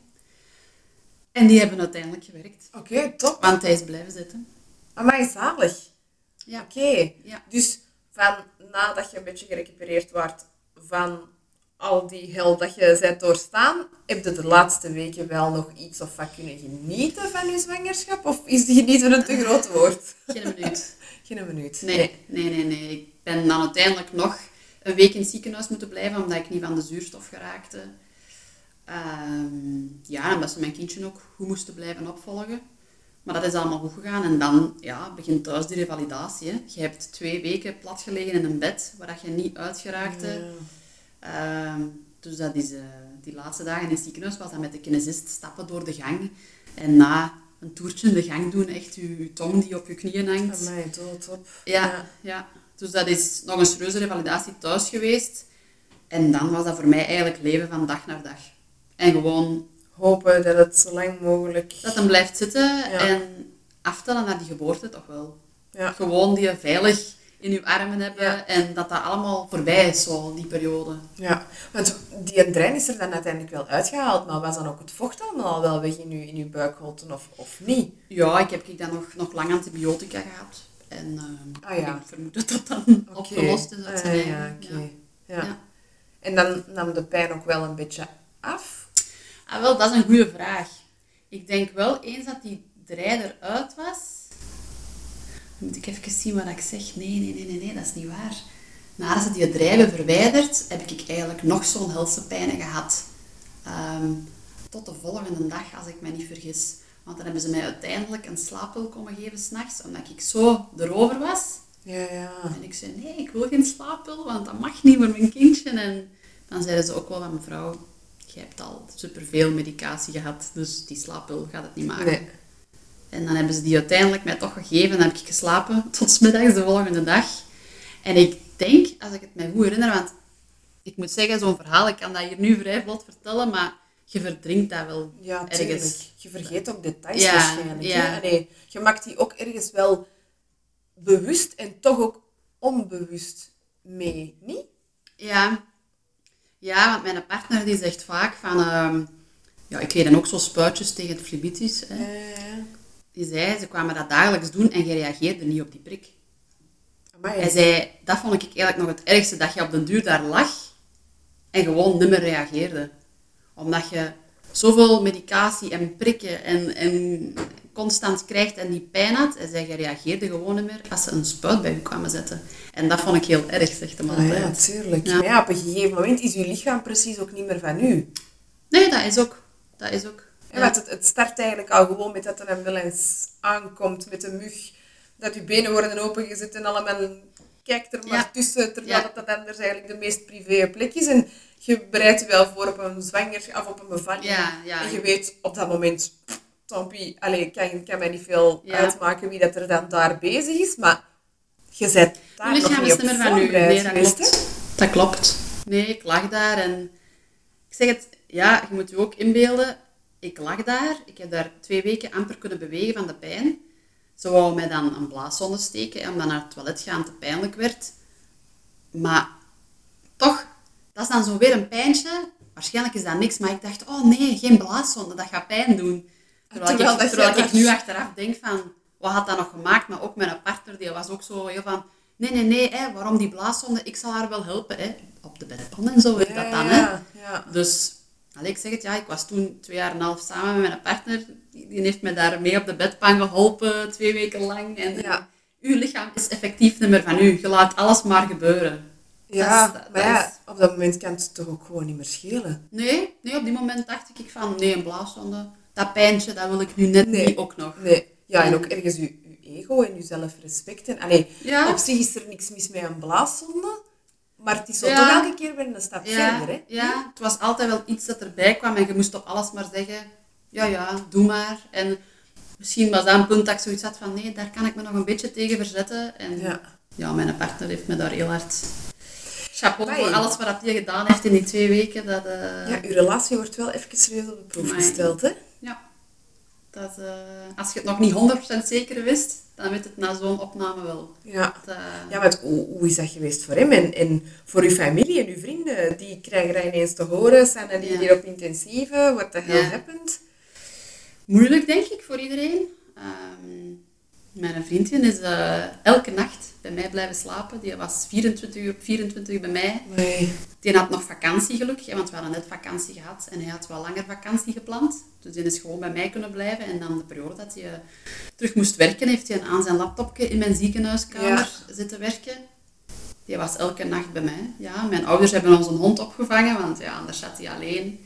S2: En die hebben uiteindelijk gewerkt.
S1: Oké, top.
S2: Want hij is blijven zitten.
S1: Amai, zalig.
S2: Ja.
S1: Oké.
S2: Ja.
S1: Dus van nadat je een beetje gerecupereerd wordt van al die hel dat je bent doorstaan, heb je de laatste weken wel nog iets of wat kunnen genieten van je zwangerschap? Of is genieten een te groot woord?
S2: Geen minuut.
S1: Geen minuut.
S2: Nee, nee, nee, nee. Ik ben dan uiteindelijk nog een week in het ziekenhuis moeten blijven, omdat ik niet van de zuurstof geraakte. Ehm, ja, omdat ze mijn kindje ook goed moesten blijven opvolgen. Maar dat is allemaal goed gegaan. En dan ja, begint thuis die revalidatie. Hè. Je hebt twee weken platgelegen in een bed, waar dat je niet uitgeraakte. Ehm, dus dat is, eh, die laatste dagen in het ziekenhuis was dat met de kinesist stappen door de gang. En na een toertje in de gang doen, echt je, je tong die op je knieën hangt.
S1: Amai, dood op.
S2: Ja, ja. Dus dat is nog een serieuze revalidatie thuis geweest. En dan was dat voor mij eigenlijk leven van dag naar dag. En gewoon
S1: Hopen dat het zo lang mogelijk...
S2: dat hem blijft zitten
S1: Ja.
S2: en aftellen naar die geboorte toch wel.
S1: Ja.
S2: Gewoon die veilig in uw armen hebben
S1: Ja.
S2: en dat dat allemaal voorbij is, zo, die periode.
S1: Ja, want die drein is er dan uiteindelijk wel uitgehaald, maar was dan ook het vocht allemaal al wel weg in uw, in uw buikholten of, of niet?
S2: Ja, ik heb ik dan nog, nog lang antibiotica gehad. En ehm,
S1: Ah, ja.
S2: ik vermoed dat dat dan opgelost is
S1: Ah. Ja.
S2: Ja.
S1: En dan nam de pijn ook wel een beetje af?
S2: Ah, wel, dat is een goede vraag. Ik denk wel, eens dat die draai eruit was... Dan moet ik even zien wat ik zeg. Nee, nee, nee, nee, nee, dat is niet waar. Nadat ze die hebben verwijderd, heb ik eigenlijk nog zo'n helse pijnen gehad. Ehm, tot de volgende dag, als ik me niet vergis. Want dan hebben ze mij uiteindelijk een slaappil komen geven s'nachts, omdat ik zo erover was.
S1: Ja, ja.
S2: En ik zei, nee, ik wil geen slaappil, want dat mag niet voor mijn kindje. En dan zeiden ze ook wel van, mevrouw, je hebt al superveel medicatie gehad, dus die slaappil gaat het niet maken.
S1: Nee.
S2: En dan hebben ze die uiteindelijk mij toch gegeven. Dan heb ik geslapen tot middags de volgende dag. En ik denk, als ik het mij goed herinner, want ik moet zeggen, zo'n verhaal, ik kan dat hier nu vrij vlot vertellen, maar je verdrinkt dat wel
S1: Ja,
S2: ergens.
S1: tuurlijk. Je vergeet ook details
S2: Ja,
S1: waarschijnlijk.
S2: ja.
S1: Allee, je maakt die ook ergens wel bewust en toch ook onbewust mee, niet?
S2: Ja. Ja, want mijn partner die zegt vaak van... ehm, ja, ik kreeg dan ook zo spuitjes tegen het flebitis. Hè.
S1: Uh,
S2: Die zei, ze kwamen dat dagelijks doen en je reageerde niet op die prik.
S1: amai.
S2: Hij zei, dat vond ik eigenlijk nog het ergste, dat je op den duur daar lag en gewoon niet meer reageerde. Omdat je zoveel medicatie en prikken en, en constant krijgt en die pijn had. Zei, je reageerde gewoon niet meer als ze een spuit bij je kwamen zetten. En dat vond ik heel erg, zegt hem
S1: Ah,
S2: altijd.
S1: ja, tuurlijk.
S2: Ja.
S1: Maar ja, op een gegeven moment is je lichaam precies ook niet meer van u.
S2: Nee, dat is ook. Dat is ook.
S1: Ja. Het, het start eigenlijk al gewoon met dat een ambulance aankomt met een mug. Dat je benen worden opengezet en allemaal kijkt er maar
S2: Ja.
S1: tussen. Terwijl dat, dat anders eigenlijk de meest privé plek is. En je bereidt je wel voor op een zwangerschap of op een bevalling.
S2: Ja, ja.
S1: En je weet op dat moment, Tompie, allee, kan, kan mij niet veel
S2: Ja.
S1: uitmaken wie dat er dan daar bezig is. Maar je bent daar nog niet op
S2: van u.
S1: voorbereid
S2: Nee, dat
S1: geweest,
S2: klopt.
S1: hè?
S2: Dat klopt. Nee, ik lag daar en... Ik zeg het, ja, je moet je ook inbeelden. Ik lag daar. Ik heb daar twee weken amper kunnen bewegen van de pijn. Ze wou mij dan een blaaszonde steken, omdat naar het toilet gaan te pijnlijk werd. Maar toch, dat is dan zo weer een pijntje. Waarschijnlijk is dat niks, maar ik dacht, oh nee, geen blaaszonde, dat gaat pijn doen. Terwijl,
S1: Terwijl
S2: ik, terwijl ik nu achteraf denk van, wat had dat nog gemaakt? Maar ook mijn partner, die was ook zo heel van, nee, nee, nee, hè, waarom die blaaszonde? Ik zal haar wel helpen. Hè. Op de bedpan en zo werkt dat dan. Hè.
S1: Ja, ja.
S2: Dus, allee, ik zeg het, ja, ik was toen twee jaar en een half samen met mijn partner. Die, die heeft me daar mee op de bedpan geholpen, twee weken lang. En uw lichaam is effectief niet meer van u. Je laat alles maar gebeuren.
S1: Ja,
S2: Dat is- dat
S1: maar ja,
S2: is-
S1: op dat moment kan het toch ook gewoon niet meer schelen.
S2: Nee, nee, op die moment dacht ik van, nee, een blaaszonde, dat pijntje, dat wil ik nu net
S1: Nee.
S2: niet ook nog.
S1: Nee. Ja, en ook ergens je, je ego en je zelfrespect. En, allee,
S2: Ja.
S1: op zich is er niks mis met een blaaszonde, maar het is zo
S2: Ja.
S1: toch elke keer weer een stap
S2: Ja,
S1: verder. Hè?
S2: ja, het was altijd wel iets dat erbij kwam en je moest op alles maar zeggen, ja, ja, doe maar. En misschien was dat een punt dat ik zoiets had van, nee, daar kan ik me nog een beetje tegen verzetten. En
S1: Ja.
S2: ja, mijn partner heeft me daar heel hard chapeau voor alles wat hij gedaan heeft in die twee weken. Dat, eh,
S1: Ja, uw relatie wordt wel even serieus op de proef
S2: Amai.
S1: gesteld. Hè?
S2: Ja. Dat, eh, als je het nog niet 100% zeker wist, dan weet het na zo'n opname wel.
S1: Ja.
S2: Dat,
S1: Ja, maar hoe, hoe is dat geweest voor hem? En, en voor uw familie en uw vrienden? Die krijgen dat ineens te horen. Zijn er die
S2: Ja.
S1: hier op intensieve? What the hell
S2: Ja.
S1: happened?
S2: Moeilijk, denk ik, voor iedereen. Ehm, mijn vriendin is eh, elke nacht bij mij blijven slapen. Die was 24 uur op 24 bij mij.
S1: Nee.
S2: Die had nog vakantie gelukkig, want we hadden net vakantie gehad. En hij had wel langer vakantie gepland. Dus die is gewoon bij mij kunnen blijven. En dan de periode dat hij eh, terug moest werken, heeft hij aan zijn laptopje in mijn ziekenhuiskamer zitten werken. Die was elke nacht bij mij. Ja, mijn ouders hebben ons een hond opgevangen, want ja, anders zat hij alleen.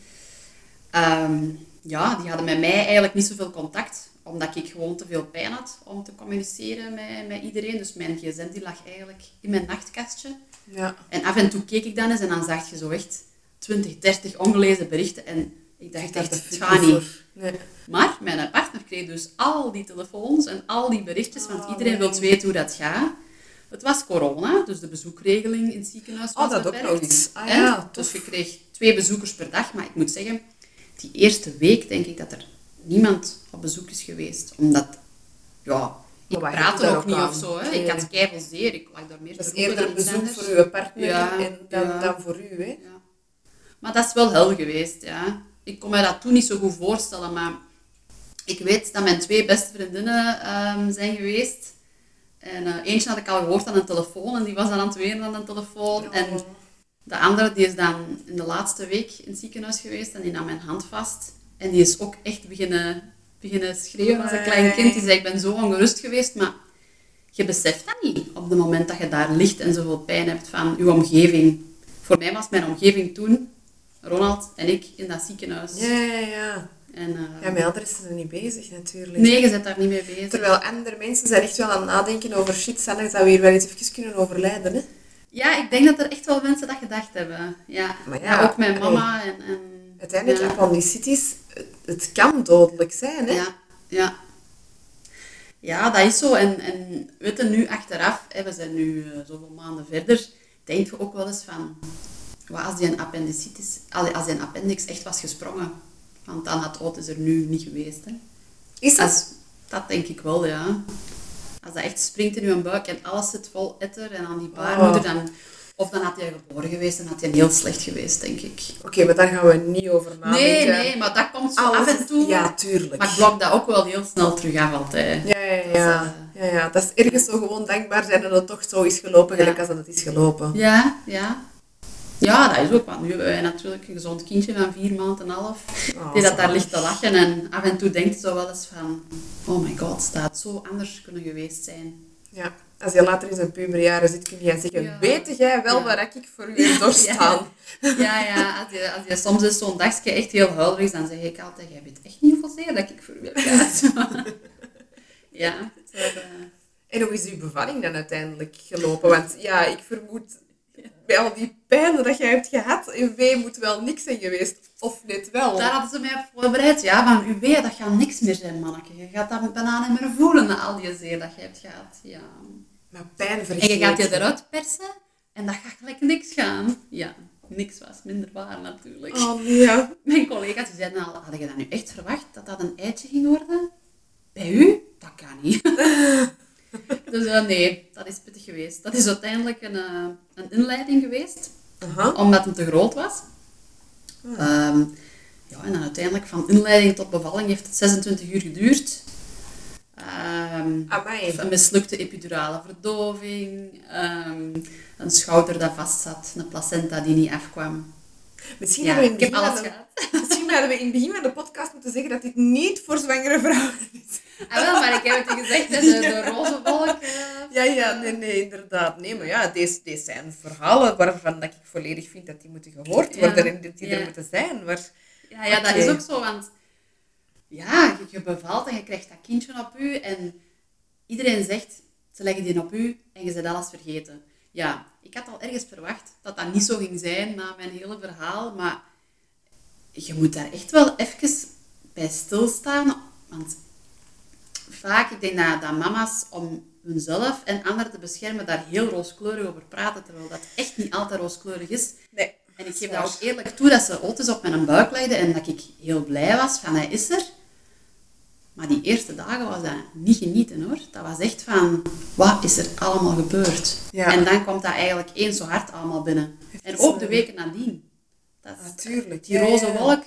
S2: Ehm, ja, die hadden met mij eigenlijk niet zoveel contact, omdat ik gewoon te veel pijn had om te communiceren met, met iedereen. Dus mijn gsm die lag eigenlijk in mijn nachtkastje.
S1: Ja.
S2: En af en toe keek ik dan eens en dan zag je zo echt 20, 30 ongelezen berichten. En ik dacht echt, het gaat niet.
S1: Nee.
S2: Maar mijn partner kreeg dus al die telefoons en al die berichtjes, want
S1: Oh,
S2: iedereen
S1: nee.
S2: wil weten hoe dat gaat. Het was corona, dus de bezoekregeling in het ziekenhuis was
S1: Oh, dat ook
S2: beperkt.
S1: nog eens. Ah ja,
S2: dus je kreeg twee bezoekers per dag. Maar ik moet zeggen, die eerste week denk ik dat er niemand op bezoek is geweest. Omdat, ja, ik
S1: je daar
S2: ook niet
S1: aan?
S2: of zo. Hè.
S1: Nee.
S2: Ik had keiveel zeer, ik lag daar meer
S1: Dat is eerder bezoek
S2: anders.
S1: voor uw partner
S2: Ja,
S1: en dan,
S2: ja.
S1: dan voor u. Hè?
S2: Ja. Maar dat is wel hel geweest, ja. Ik kon me dat toen niet zo goed voorstellen, maar ik weet dat mijn twee beste vriendinnen ehm, zijn geweest. En eh, eentje had ik al gehoord aan een telefoon en die was dan aan het wenen aan de telefoon.
S1: Oh.
S2: En de andere die is dan in de laatste week in het ziekenhuis geweest en die nam mijn hand vast. En die is ook echt beginnen, beginnen schreeuwen als een klein kind. Die zei, ik ben zo ongerust geweest, maar je beseft dat niet op het moment dat je daar ligt en zoveel pijn hebt van je omgeving. Voor mij was mijn omgeving toen, Ronald en ik, in dat ziekenhuis.
S1: Ja, ja, ja.
S2: En, eh,
S1: Ja, met anderen is er niet bezig natuurlijk.
S2: nee, je bent daar niet mee bezig.
S1: Terwijl andere mensen zijn echt wel aan het nadenken over shit, Sanne, zou we hier wel eens even kunnen overlijden. Hè?
S2: Ja, ik denk dat er echt wel mensen dat gedacht hebben. Ja,
S1: Maar ja,
S2: ook mijn mama. En, en,
S1: Uiteindelijk,
S2: ja.
S1: appendicitis, het, het kan dodelijk zijn. Hè?
S2: Ja, ja. Ja, dat is zo. En, en weet je, nu achteraf, hè, we zijn nu eh, zoveel maanden verder, denk je ook wel eens van, wat als die een appendicitis, als die een appendix echt was gesprongen, want dan had Otis er nu niet geweest. Hè.
S1: Is dat?
S2: Als, dat denk ik wel, ja. Als dat echt springt in uw buik en alles zit vol etter en aan die baarmoeder,
S1: Oh.
S2: dan... Of dan had hij geboren geweest en had hij heel slecht geweest, denk ik.
S1: Oké, maar daar gaan we niet over nadenken.
S2: Nee, nee, maar dat komt zo
S1: Alles
S2: af en toe.
S1: Ja, tuurlijk.
S2: Maar ik blok dat ook wel heel snel terug af altijd.
S1: Ja, ja, ja. ja, ja. Dat is ergens zo gewoon dankbaar zijn dat het toch zo is gelopen,
S2: Ja.
S1: gelijk als dat het is gelopen.
S2: Ja, ja. Ja, dat is ook, want nu hebben wij natuurlijk een gezond kindje van vier maanden en een half,
S1: Oh,
S2: die dat daar ligt te lachen en af en toe denkt zo wel eens van, oh my god, dat had zo anders kunnen geweest zijn.
S1: Ja. Als je later in zijn puberjaren zit, kun je zeggen,
S2: Ja.
S1: weet jij wel
S2: Ja.
S1: waar ik voor u heb doorstaan?
S2: Ja, ja, als je, als je soms eens zo'n dagje echt heel huilerig is, dan zeg ik altijd, jij weet echt niet hoeveel zeer dat ik voor u heb gehad. ja, dat,
S1: En hoe is uw bevalling dan uiteindelijk gelopen? Want ja, ik vermoed, bij al die pijn dat jij hebt gehad, in W moet wel niks zijn geweest. Of net wel.
S2: Daar hadden ze mij op voorbereid. Ja, van u weet, dat gaat niks meer zijn, manneke. Je gaat dat bijna niet meer voelen na al die zeer dat je hebt gehad. Ja.
S1: Maar pijn
S2: En je gaat je eruit persen en dat gaat gelijk niks gaan. Ja, niks was minder waar natuurlijk.
S1: Oh ja.
S2: Mijn collega's die zeiden al, had je dat nu echt verwacht, dat dat een eitje ging worden? Bij u? Dat kan niet. dus eh, nee, dat is pittig geweest. Dat is uiteindelijk een, eh, een inleiding geweest,
S1: Aha.
S2: omdat het te groot was. Ehm, ja, en dan uiteindelijk van inleiding tot bevalling heeft het 26 uur geduurd. Ehm, een mislukte epidurale verdoving, ehm, een schouder dat vastzat, een placenta die niet afkwam.
S1: Misschien,
S2: Ja,
S1: we in
S2: alles
S1: de- misschien hadden we in het begin van de podcast moeten zeggen dat dit niet voor zwangere vrouwen is.
S2: Ah, wel, maar ik heb het gezegd, de, de roze wolk.
S1: Ja, ja, nee, nee, inderdaad. Nee, maar ja, deze, deze zijn verhalen waarvan dat ik volledig vind dat die moeten gehoord
S2: Ja,
S1: worden en dat die
S2: ja.
S1: er moeten zijn. Maar,
S2: Ja, ja dat is ook zo, want ja, je, bevalt en je krijgt dat kindje op u. En iedereen zegt, ze leggen die op u en je bent alles vergeten. Ja, ik had al ergens verwacht dat dat niet zo ging zijn na mijn hele verhaal. Maar je moet daar echt wel even bij stilstaan. Want vaak, ik denk dat, dat mama's om hunzelf en anderen te beschermen daar heel rooskleurig over praten. Terwijl dat echt niet altijd rooskleurig is.
S1: Nee.
S2: En ik geef dat ook eerlijk toe dat ze Otis op mijn buik legde en dat ik heel blij was van hij is er. Maar die eerste dagen was dat niet genieten hoor. Dat was echt van, wat is er allemaal gebeurd?
S1: Ja.
S2: En dan komt dat eigenlijk eens zo hard allemaal binnen. En ook de weken nadien. Dat
S1: Natuurlijk.
S2: die roze wolk,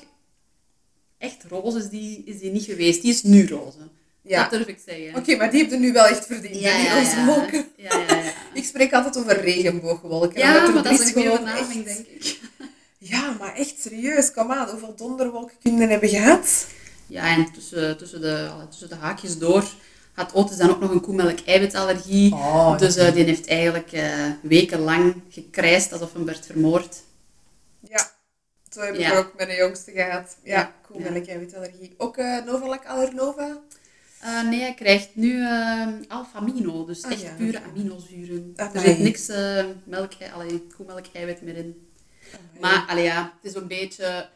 S2: echt roze is die, is die niet geweest. Die is nu roze.
S1: Ja.
S2: Dat durf ik zeggen.
S1: Oké, maar die heb je nu wel echt verdiend,
S2: Ja,
S1: die roze wolken.
S2: Ja, ja, ja.
S1: Ik spreek altijd over regenboogwolken.
S2: Ja, maar dat is een goede benaming, denk ik.
S1: Ja, maar echt serieus, kom aan. Hoeveel donderwolken kunnen hebben gehad?
S2: Ja, en tussen, tussen, de, tussen de haakjes door had Otis dan ook nog een koemelk-eiwitallergie.
S1: Oh,
S2: dus eh, die heeft eigenlijk eh, wekenlang gekrijsd alsof hem werd vermoord.
S1: Ja, zo heb ik
S2: Ja.
S1: ook met de jongste gehad. Ja,
S2: Ja,
S1: cool,
S2: ja.
S1: melk en witallergie. Ook uh, Novalac Allernova?
S2: Eh, nee, hij krijgt nu eh alphamino, dus
S1: Ah,
S2: echt
S1: ja,
S2: pure aminozuren.
S1: Ah,
S2: er zit niks eh melk, allee, koemelk-eiwit meer in. Maar allee, ja, het is een beetje...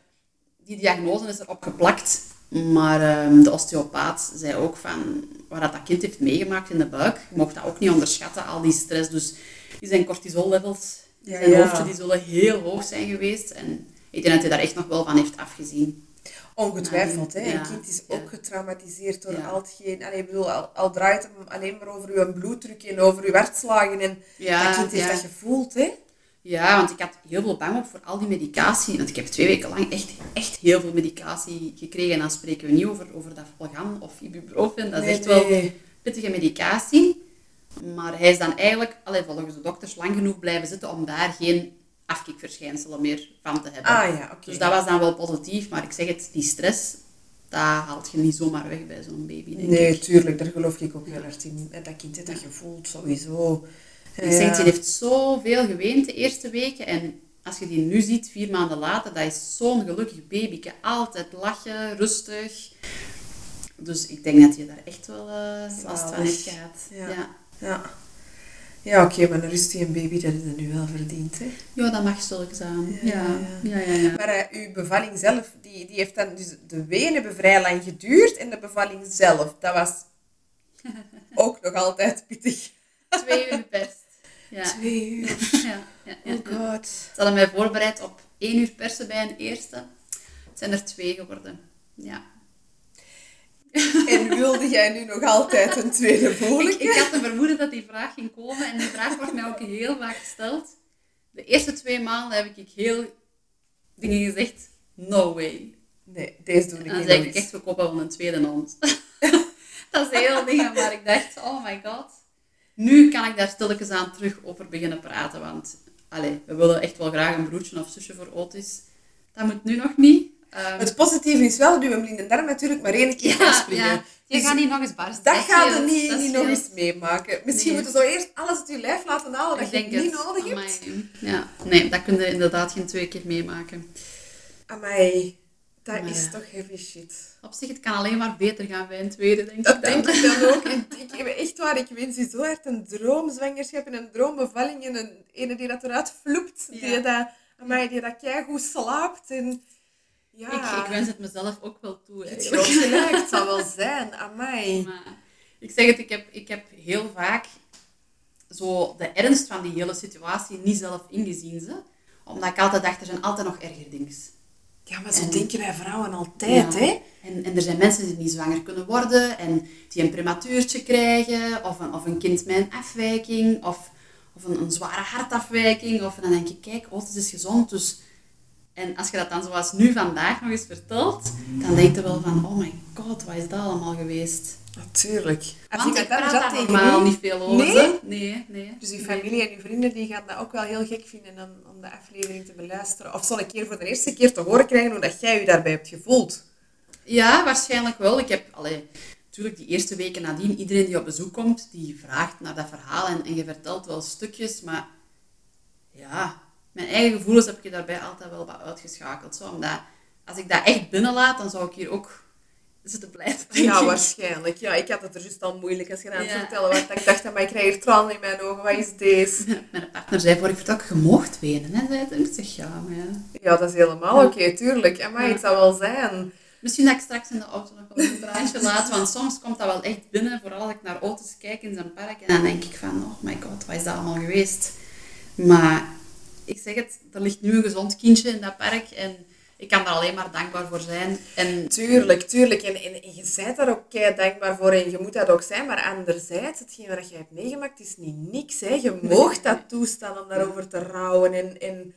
S2: Die diagnose is erop geplakt. Maar ehm, de osteopaat zei ook van... Wat dat kind heeft meegemaakt in de buik, je mocht dat ook niet onderschatten, al die stress. Dus die zijn cortisollevels,
S1: Ja,
S2: zijn
S1: ja.
S2: hoofdje, die zullen heel hoog zijn geweest. En ik denk dat hij daar echt nog wel van heeft afgezien.
S1: Ongetwijfeld, hè.
S2: Ja,
S1: Een kind is ook getraumatiseerd door al hetgeen... Allee, ik bedoel, al, al draait het hem alleen maar over uw bloeddruk en over uw hartslagen. En
S2: Ja,
S1: dat kind heeft dat gevoeld, hè.
S2: Ja, want ik had heel veel bang op voor al die medicatie. Want ik heb twee weken lang echt, echt heel veel medicatie gekregen. En dan spreken we niet over, over dat Volgan of ibuprofen. Dat is echt wel pittige medicatie. Maar hij is dan eigenlijk, allee, volgens de dokters, lang genoeg blijven zitten om daar geen afkikverschijnselen meer van te hebben.
S1: Ah ja.
S2: Dus dat was dan wel positief. Maar ik zeg het, die stress, dat haalt je niet zomaar weg bij zo'n baby, denk
S1: Nee,
S2: ik.
S1: tuurlijk, daar geloof ik ook heel erg in. Dat kind dat gevoeld, sowieso.
S2: Zeg, die heeft zoveel geweend de eerste weken. En als je die nu ziet, vier maanden later, dat is zo'n gelukkig babyke. Altijd lachen, rustig. Dus ik denk dat je daar echt wel eh last van heeft gehad.
S1: Ja.
S2: Ja,
S1: Ja, ja oké, maar een rustige baby, dat is er nu wel verdiend, hè.
S2: ja dat mag zulks aan.
S1: Ja,
S2: Ja,
S1: ja.
S2: ja, ja. ja,
S1: Maar eh, uw bevalling zelf, die, die heeft dan... Dus de wenen hebben vrij lang geduurd en de bevalling zelf, dat was ook nog altijd pittig.
S2: Twee uur best. Ja.
S1: Twee uur.
S2: Ja, ja, ja,
S1: Oh god.
S2: Ze hadden mij voorbereid op één uur persen bij een eerste. Het zijn er twee geworden. Ja.
S1: En wilde jij nu nog altijd een tweede
S2: Ik,
S1: volk?
S2: ik had een vermoeden dat die vraag ging komen en die vraag wordt mij ook heel vaak gesteld. De eerste twee maanden heb ik heel dingen gezegd, no way.
S1: Nee, deze doe ik
S2: En dan
S1: niet
S2: zei
S1: nog
S2: ik echt, we kopen wel een tweede hond. dat is heel dingen, maar ik dacht, oh my god. Nu kan ik daar stilletjes aan terug over beginnen praten, want allee, we willen echt wel graag een broertje of zusje voor Otis. Dat moet nu nog niet. Ehm,
S1: Het positieve is wel, dat uw blinde darm natuurlijk maar één keer
S2: ja,
S1: springen.
S2: ja, je
S1: Dus
S2: gaat niet nog eens barsten.
S1: Dat gaat er niet, niet nog eens meemaken. Misschien
S2: Nee.
S1: moeten we zo eerst alles uit je lijf laten halen dat
S2: Ik
S1: je niet
S2: het.
S1: nodig hebt.
S2: Amai. Ja, nee, dat kun je inderdaad geen twee keer meemaken.
S1: Amai, dat
S2: Maar
S1: is toch heavy shit.
S2: Op zich, het kan alleen maar beter gaan bij een tweede, denk
S1: Dat
S2: ik dan.
S1: denk ik dan ook. Ik heb echt waar, ik wens je zo hard een droomzwangerschap en een droombevalling en een ene die dat eruit vloept.
S2: Ja.
S1: Die dat, amai, die dat keigoed slaapt. En, ja,
S2: Ik, ik wens het mezelf ook wel toe.
S1: het
S2: eigenlijk.
S1: gelijk, het zal wel zijn. Amai.
S2: Maar ik zeg het, ik heb, ik heb heel vaak zo de ernst van die hele situatie niet zelf ingezien. Ze. Omdat ik altijd dacht, er zijn altijd nog erger dingen.
S1: Ja, maar zo
S2: En-
S1: denken wij vrouwen altijd,
S2: Ja.
S1: hè?
S2: En, en er zijn mensen die niet zwanger kunnen worden en die een prematuurtje krijgen, of een, of een kind met een afwijking, of, of een, een zware hartafwijking. Of, en dan denk je, kijk, Otis is gezond, dus... En als je dat dan zoals nu vandaag nog eens vertelt, dan denk je wel van, oh my god, wat is dat allemaal geweest?
S1: Natuurlijk. Als
S2: Want ik praat daar normaal niet veel over.
S1: Nee?
S2: Nee, nee.
S1: Dus uw
S2: nee.
S1: familie en uw vrienden die gaan dat ook wel heel gek vinden om, om de aflevering te beluisteren. Of zo'n keer voor de eerste keer te horen krijgen hoe dat jij je daarbij hebt gevoeld.
S2: Ja, waarschijnlijk wel. Ik heb, allee, natuurlijk die eerste weken nadien, iedereen die op bezoek komt, die vraagt naar dat verhaal en, en je vertelt wel stukjes, maar ja, mijn eigen gevoelens heb ik daarbij altijd wel wat uitgeschakeld. Zo, omdat als ik dat echt binnenlaat, dan zou ik hier ook zitten blijven,
S1: Ja, waarschijnlijk. Ja, ik had het er juist al moeilijk als je aan het
S2: Ja.
S1: vertellen was. Ik dacht, maar ik krijg hier tranen in mijn ogen. Wat is deze?
S2: Mijn partner zei voor ik vertrok, je mocht wenen. Hè? Zei het. En ik zeg, ja, maar ja.
S1: Ja, dat is helemaal
S2: Ja.
S1: oké, tuurlijk. Maar
S2: Ja.
S1: het zou wel zijn.
S2: Misschien dat ik straks in de auto nog wel een draadje laat, want soms komt dat wel echt binnen, vooral als ik naar auto's kijk in zijn park. En dan denk ik van, oh my god, wat is dat allemaal geweest? Maar ik zeg het, er ligt nu een gezond kindje in dat park en ik kan daar alleen maar dankbaar voor zijn. En
S1: Tuurlijk, tuurlijk. En, en, en je bent daar ook kei dankbaar voor en je moet dat ook zijn. Maar anderzijds, hetgeen wat je hebt meegemaakt is niet niks. Hè. Je moogt dat toestaan om daarover te rouwen. En, en,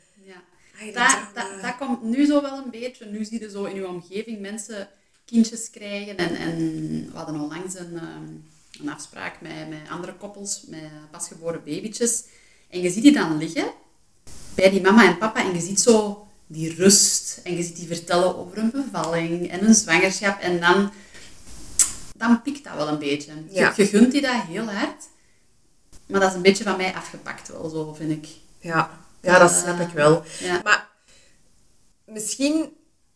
S2: ja, dat komt nu zo wel een beetje. Nu zie je zo in je omgeving mensen kindjes krijgen. En, en we hadden onlangs een, ehm, een afspraak met, met andere koppels, met pasgeboren babytjes. En je ziet die dan liggen bij die mama en papa en je ziet zo die rust. En je ziet die vertellen over een bevalling en een zwangerschap. En dan, dan pikt dat wel een beetje. Je-
S1: Ja.
S2: Je, gunt die dat heel hard. Maar dat is een beetje van mij afgepakt wel, zo vind ik.
S1: Ja, ja, dat
S2: Eh,
S1: snap ik wel.
S2: Ja.
S1: Maar misschien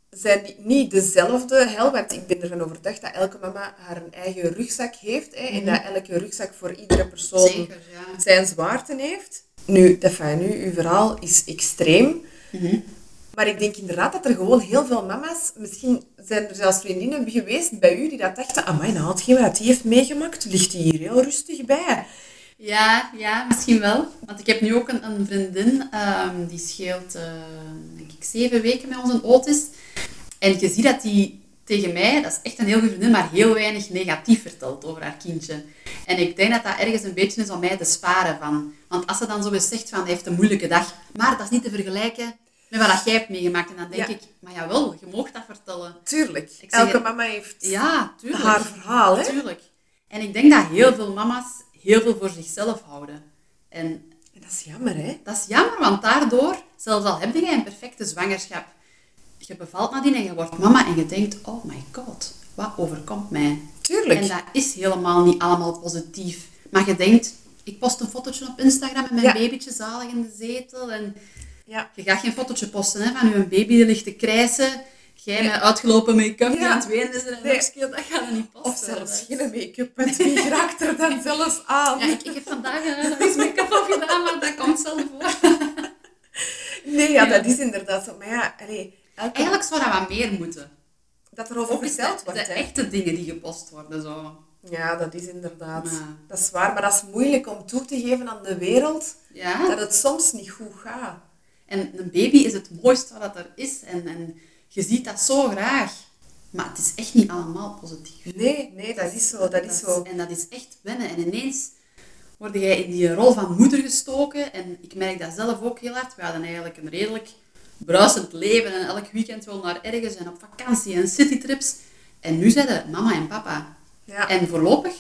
S1: zijn die niet dezelfde hel, want ik ben ervan overtuigd dat elke mama haar eigen rugzak heeft. Hè, En dat elke rugzak voor iedere persoon
S2: Zeker, ja.
S1: zijn zwaarte heeft. Nu, dat van nu, uw verhaal is extreem.
S2: Mhm.
S1: Maar ik denk inderdaad dat er gewoon heel veel mama's, misschien zijn er zelfs vriendinnen geweest bij u die dat dachten, amai, nou, hetgeen wat die heeft meegemaakt, ligt die hier heel rustig bij.
S2: Ja, ja, misschien wel. Want ik heb nu ook een, een vriendin, ehm, die scheelt, eh, denk ik, zeven weken met onze Otis. En je ziet dat die tegen mij, dat is echt een heel goede vriendin, maar heel weinig negatief vertelt over haar kindje. En ik denk dat dat ergens een beetje is om mij te sparen van. Want als ze dan zo eens zegt van, hij heeft een moeilijke dag, maar dat is niet te vergelijken met wat jij hebt meegemaakt. En dan denk
S1: Ja.
S2: ik, maar jawel, je mag dat vertellen.
S1: Tuurlijk,
S2: zeg
S1: elke mama heeft
S2: Ja, tuurlijk.
S1: haar verhaal. Hè?
S2: Tuurlijk. En ik denk dat heel veel mama's heel veel voor zichzelf houden. En
S1: En dat is jammer, hè?
S2: dat is jammer, want daardoor, zelfs al heb je een perfecte zwangerschap, je bevalt nadien en je wordt mama en je denkt, oh my god, wat overkomt mij?
S1: Tuurlijk.
S2: En dat is helemaal niet allemaal positief. Maar je denkt, ik post een fotootje op Instagram met mijn
S1: Ja.
S2: babytje zalig in de zetel. En
S1: Ja.
S2: je gaat geen fotootje posten hè, van je baby die ligt te krijsen. Jij met uitgelopen make-up
S1: Ja.
S2: aan het wenen is en een
S1: Nee.
S2: dat gaat er niet posten.
S1: Of zelfs geen make-up, want wie raakt er dan zelfs aan?
S2: Ja, ik, ik heb vandaag eh, nog eens make-up op gedaan, maar dat komt zelf voor.
S1: Nee, ja, dat is inderdaad zo. Maar ja, allee, elke...
S2: Eigenlijk zou dat wat meer moeten.
S1: dat er over
S2: de,
S1: wordt.
S2: de
S1: hè.
S2: echte dingen die gepost worden. Zo.
S1: Ja, dat is inderdaad.
S2: Ja.
S1: Dat is waar, maar dat is moeilijk om toe te geven aan de wereld
S2: Ja?
S1: dat het soms niet goed gaat.
S2: En een baby is het mooiste wat er is. En, en je ziet dat zo graag. Maar het is echt niet allemaal positief.
S1: Nee, nee, dat is zo, dat is zo.
S2: En dat is echt wennen. En ineens word jij in die rol van moeder gestoken. En ik merk dat zelf ook heel hard. We hadden eigenlijk een redelijk bruisend leven. En elk weekend wel naar ergens en op vakantie en citytrips. En nu zijn het mama en papa.
S1: Ja.
S2: En voorlopig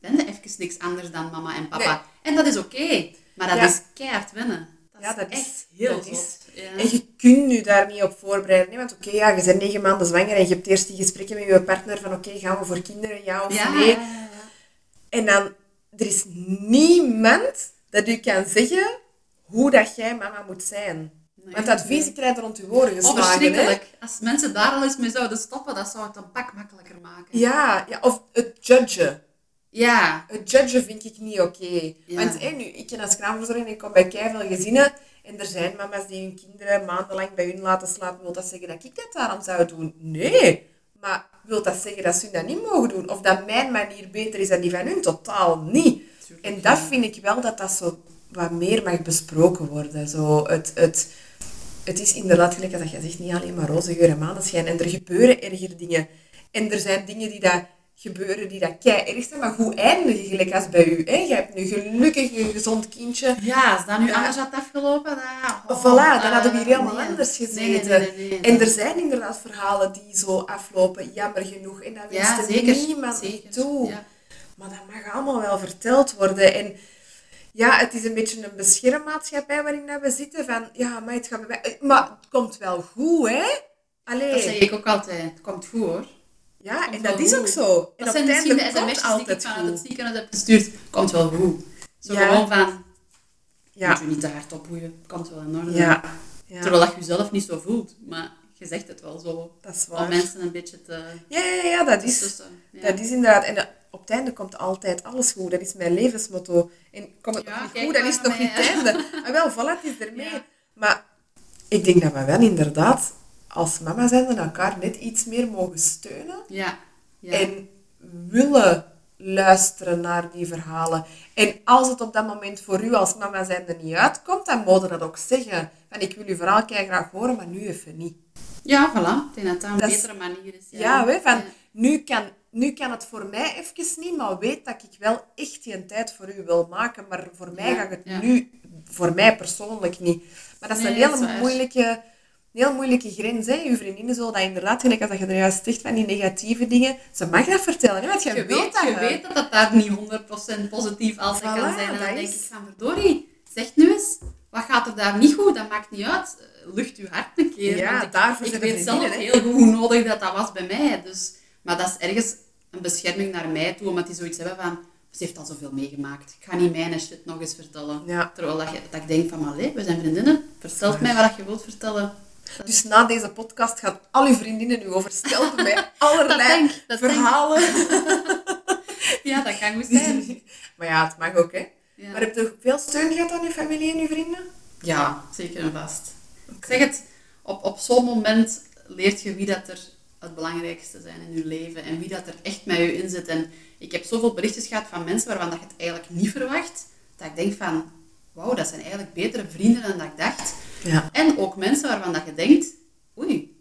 S2: ben je even niks anders dan mama en papa.
S1: Nee.
S2: En dat is oké. Maar dat
S1: Ja.
S2: is keihard wennen. Dat
S1: Ja,
S2: is
S1: dat is-
S2: echt heel
S1: dat is-
S2: zot. Ja.
S1: En je kunt je daar niet op voorbereiden. Hè? Want oké, ja, je bent negen maanden zwanger en je hebt eerst die gesprekken met je partner van oké, gaan we voor kinderen, ja of
S2: Ja,
S1: nee. En dan, er is niemand dat u kan zeggen hoe dat jij mama moet zijn.
S2: Nee,
S1: Want dat advies
S2: nee.
S1: krijgt er rond uw oren
S2: Oh,
S1: geslagen. hè?
S2: verschrikkelijk. Als mensen daar al eens mee zouden stoppen, dat zou het een pak makkelijker maken.
S1: Ja, ja, of het judgen.
S2: Ja.
S1: Het judgen vind ik niet oké.
S2: Ja.
S1: Want hé, nu, ik ken als kraamverzorger en ik kom bij veel gezinnen. En er zijn mama's die hun kinderen maandenlang bij hun laten slapen. Wil dat zeggen dat ik dat daarom zou doen? Nee. Maar wil dat zeggen dat ze dat niet mogen doen? Of dat mijn manier beter is dan die van hun? Totaal niet.
S2: Tuurlijk,
S1: En
S2: ja.
S1: dat vind ik wel dat dat zo wat meer mag besproken worden. Zo het, het, het is inderdaad, gelijk als je zegt, niet alleen maar roze geur en maneschijn. En er gebeuren erger dingen. En er zijn dingen die dat gebeuren die dat kei erg zijn, maar goed eindigen, gelijk als bij u. Hè? Je hebt nu gelukkig een gezond kindje.
S2: Ja, als dat nu anders had afgelopen, dan...
S1: Voilà, dan hadden we hier
S2: eh,
S1: helemaal
S2: nee.
S1: anders gezeten.
S2: nee, nee, nee,
S1: En er zijn inderdaad verhalen die zo aflopen, jammer genoeg. En dat
S2: Ja, zeker.
S1: niemand
S2: zeker.
S1: toe.
S2: Ja.
S1: Maar dat mag allemaal wel verteld worden. En ja, het is een beetje een beschermmaatschappij waarin dat we zitten. Van, ja, maar het gaat bij mij... Maar het komt wel goed, hè? Allee.
S2: Dat zeg ik ook altijd. Het komt goed, hoor.
S1: Ja, en dat is ook zo. En
S2: Dat zijn misschien de
S1: komt
S2: sms'jes die ik
S1: altijd
S2: vanuit het ziekenhuis heb gestuurd. Komt wel goed. Zo
S1: Ja.
S2: gewoon van...
S1: Ja.
S2: Moet je niet te hard opboeien. Komt wel in orde.
S1: Ja. ja.
S2: Terwijl dat je jezelf niet zo voelt. Maar je zegt het wel zo.
S1: Dat is
S2: Om
S1: waar.
S2: mensen een beetje te...
S1: Ja, ja, ja, dat is,
S2: tussen. Ja.
S1: dat is inderdaad. En eh, op het einde komt altijd alles goed. Dat is mijn levensmotto. En komt het nog niet
S2: kijk
S1: goed, dan is het nog
S2: van
S1: niet het einde. Ah, wel, voilà, het is ermee. Maar ik denk dat we wel inderdaad als mama zijn elkaar net iets meer mogen steunen.
S2: Ja. ja.
S1: En willen luisteren naar die verhalen. En als het op dat moment voor u als mama zijnde niet uitkomt, dan moet je dat ook zeggen. Van, ik wil uw verhaal graag horen, maar nu even niet.
S2: Ja, voilà. Ik denk dat dat een
S1: Dat is-
S2: betere manier is. Ja,
S1: Ja, hè, van,
S2: Ja.
S1: Nu, kan, nu kan het voor mij even niet, maar weet dat ik wel echt die tijd voor u wil maken. Maar voor mij
S2: Ja,
S1: gaat het nu, voor mij persoonlijk niet. Maar dat is
S2: Nee,
S1: een hele moeilijke, heel moeilijke grens. Hè. Uw vriendinnen zullen dat inderdaad, gelijk als dat je er juist zegt van die negatieve dingen, ze mag dat vertellen. Hè, want je,
S2: Je weet,
S1: dat.
S2: je weet dat dat daar niet 100% positief altijd
S1: Voilà,
S2: kan zijn. En dan denk ik van, verdorie, zeg nu eens, wat gaat er daar niet goed? Dat maakt niet uit. Eh, Lucht je hart een keer.
S1: Ja,
S2: ik,
S1: daarvoor
S2: ik weet zelf
S1: hè.
S2: heel goed hoe nodig dat, dat was bij mij. Dus, maar dat is ergens een bescherming naar mij toe, omdat die zoiets hebben van, ze heeft al zoveel meegemaakt. Ik ga niet mijn shit nog eens vertellen.
S1: Ja.
S2: Terwijl dat, je, dat ik denk van, allee, we zijn vriendinnen. Vertel mij wat je wilt vertellen.
S1: Dus na deze podcast gaan al uw vriendinnen u overstelpen met allerlei
S2: dat denk
S1: verhalen.
S2: Ja, dat kan goed zijn.
S1: maar ja, het mag ook, hè.
S2: Ja.
S1: Maar heb je veel steun gehad aan uw familie en uw vrienden?
S2: Ja, zeker en vast. Ik zeg het, op, op zo'n moment leert je wie dat er het belangrijkste zijn in je leven en wie dat er echt met je in zit. En ik heb zoveel berichtjes gehad van mensen waarvan dat je het eigenlijk niet verwacht, dat ik denk van, wauw, dat zijn eigenlijk betere vrienden dan dat ik dacht.
S1: Ja.
S2: En ook mensen waarvan dat je denkt, oei,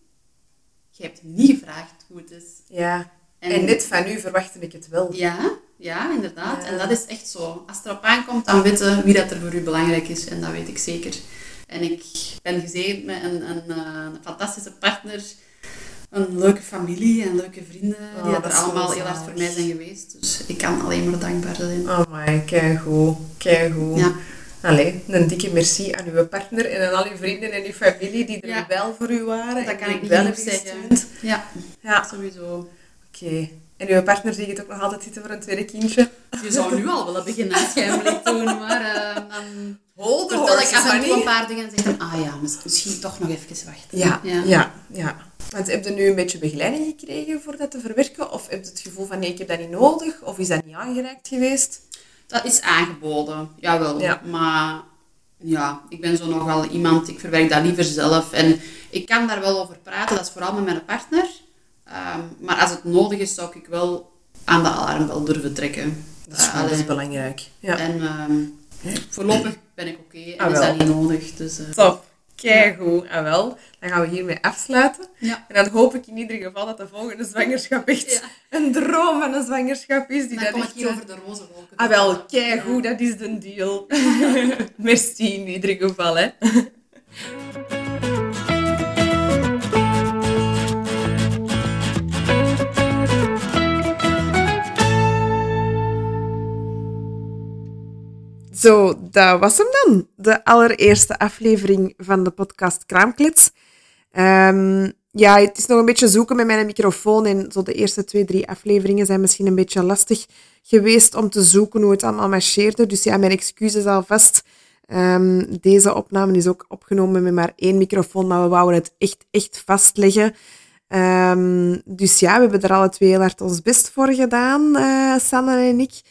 S2: je hebt niet gevraagd hoe het is.
S1: Ja. En,
S2: En-
S1: net van u verwachtte ik het wel.
S2: Ja, ja, inderdaad.
S1: Ja.
S2: En dat is echt zo. Als het erop aankomt, dan weten wie dat er voor u belangrijk is. En dat weet ik zeker. En ik ben gezegend met een, een, eh, een fantastische partner, een leuke familie en leuke vrienden,
S1: Oh,
S2: die dat er allemaal heel hard voor mij zijn geweest. Dus ik kan alleen maar dankbaar zijn.
S1: Oh my, keigoed. Keigoed.
S2: Ja.
S1: Allee, een dikke merci aan uw partner en aan al uw vrienden en uw familie die er
S2: Ja.
S1: wel voor u waren.
S2: Dat kan ik niet
S1: wel
S2: zeggen. Ja,
S1: Ja,
S2: sowieso.
S1: oké. En uw partner zie je het ook nog altijd zitten voor een tweede kindje?
S2: Je zou nu al willen beginnen liet doen, maar eh, dan
S1: Hold the
S2: vertel ik af en toe een paar dingen en zeg dan, ah ja, mis- misschien toch nog even wachten.
S1: Ja, ja, ja, Want heb je nu een beetje begeleiding gekregen voor dat te verwerken? Of heb je het gevoel van nee, ik heb dat niet nodig? Of is dat niet aangereikt geweest?
S2: Dat is aangeboden, jawel.
S1: Ja.
S2: Maar ja, ik ben zo nogal iemand, ik verwerk dat liever zelf. En ik kan daar wel over praten, dat is vooral met mijn partner. Ehm, maar als het nodig is, zou ik wel aan de alarmbel durven trekken.
S1: Dat is, gewoon- dat is
S2: allee.
S1: belangrijk. Ja.
S2: En ehm, voorlopig ben ik oké en
S1: Ah,
S2: is
S1: wel.
S2: dat niet nodig. Dus, eh,
S1: Top. Keigoed. En wel, dan gaan we hiermee afsluiten.
S2: Ja.
S1: En dan hoop ik in ieder geval dat de volgende zwangerschap echt
S2: Ja.
S1: een droom van een zwangerschap is. Die
S2: dan
S1: dat
S2: kom ik hier
S1: eh,
S2: over de roze wolken.
S1: Ah wel,
S2: Ja.
S1: keigoed, dat is de deal. Merci in ieder geval, hè. Zo, dat was hem dan. De allereerste aflevering van de podcast Kraamklits. Ehm, ja, het is nog een beetje zoeken met mijn microfoon. En zo de eerste twee, drie afleveringen zijn misschien een beetje lastig geweest om te zoeken hoe het allemaal marcheerde. Dus ja, mijn excuses alvast. Ehm, deze opname is ook opgenomen met maar één microfoon, maar we wouden het echt, echt vastleggen. Ehm, dus ja, we hebben er alle twee heel hard ons best voor gedaan, eh, Sanne en ik.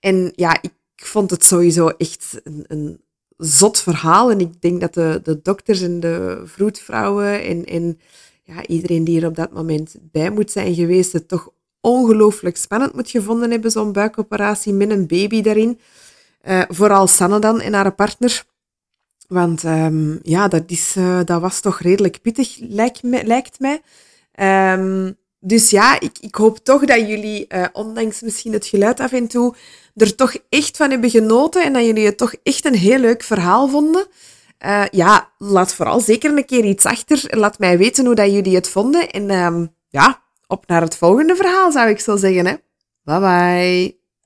S1: En ja, ik vond het sowieso echt een, een zot verhaal. En ik denk dat de, de dokters en de vroedvrouwen en, en ja, iedereen die er op dat moment bij moet zijn geweest, het toch ongelooflijk spannend moet gevonden hebben, zo'n buikoperatie met een baby daarin. Eh, vooral Sanne dan en haar partner. Want ehm, ja, dat, is, eh, dat was toch redelijk pittig, lijkt, lijkt mij. Ehm, dus ja, ik, ik hoop toch dat jullie, eh, ondanks misschien het geluid af en toe, er toch echt van hebben genoten en dat jullie het toch echt een heel leuk verhaal vonden. Eh, ja, laat vooral zeker een keer iets achter laat mij weten hoe dat jullie het vonden. En ehm, ja, op naar het volgende verhaal zou ik zo zeggen. Hè. Bye bye.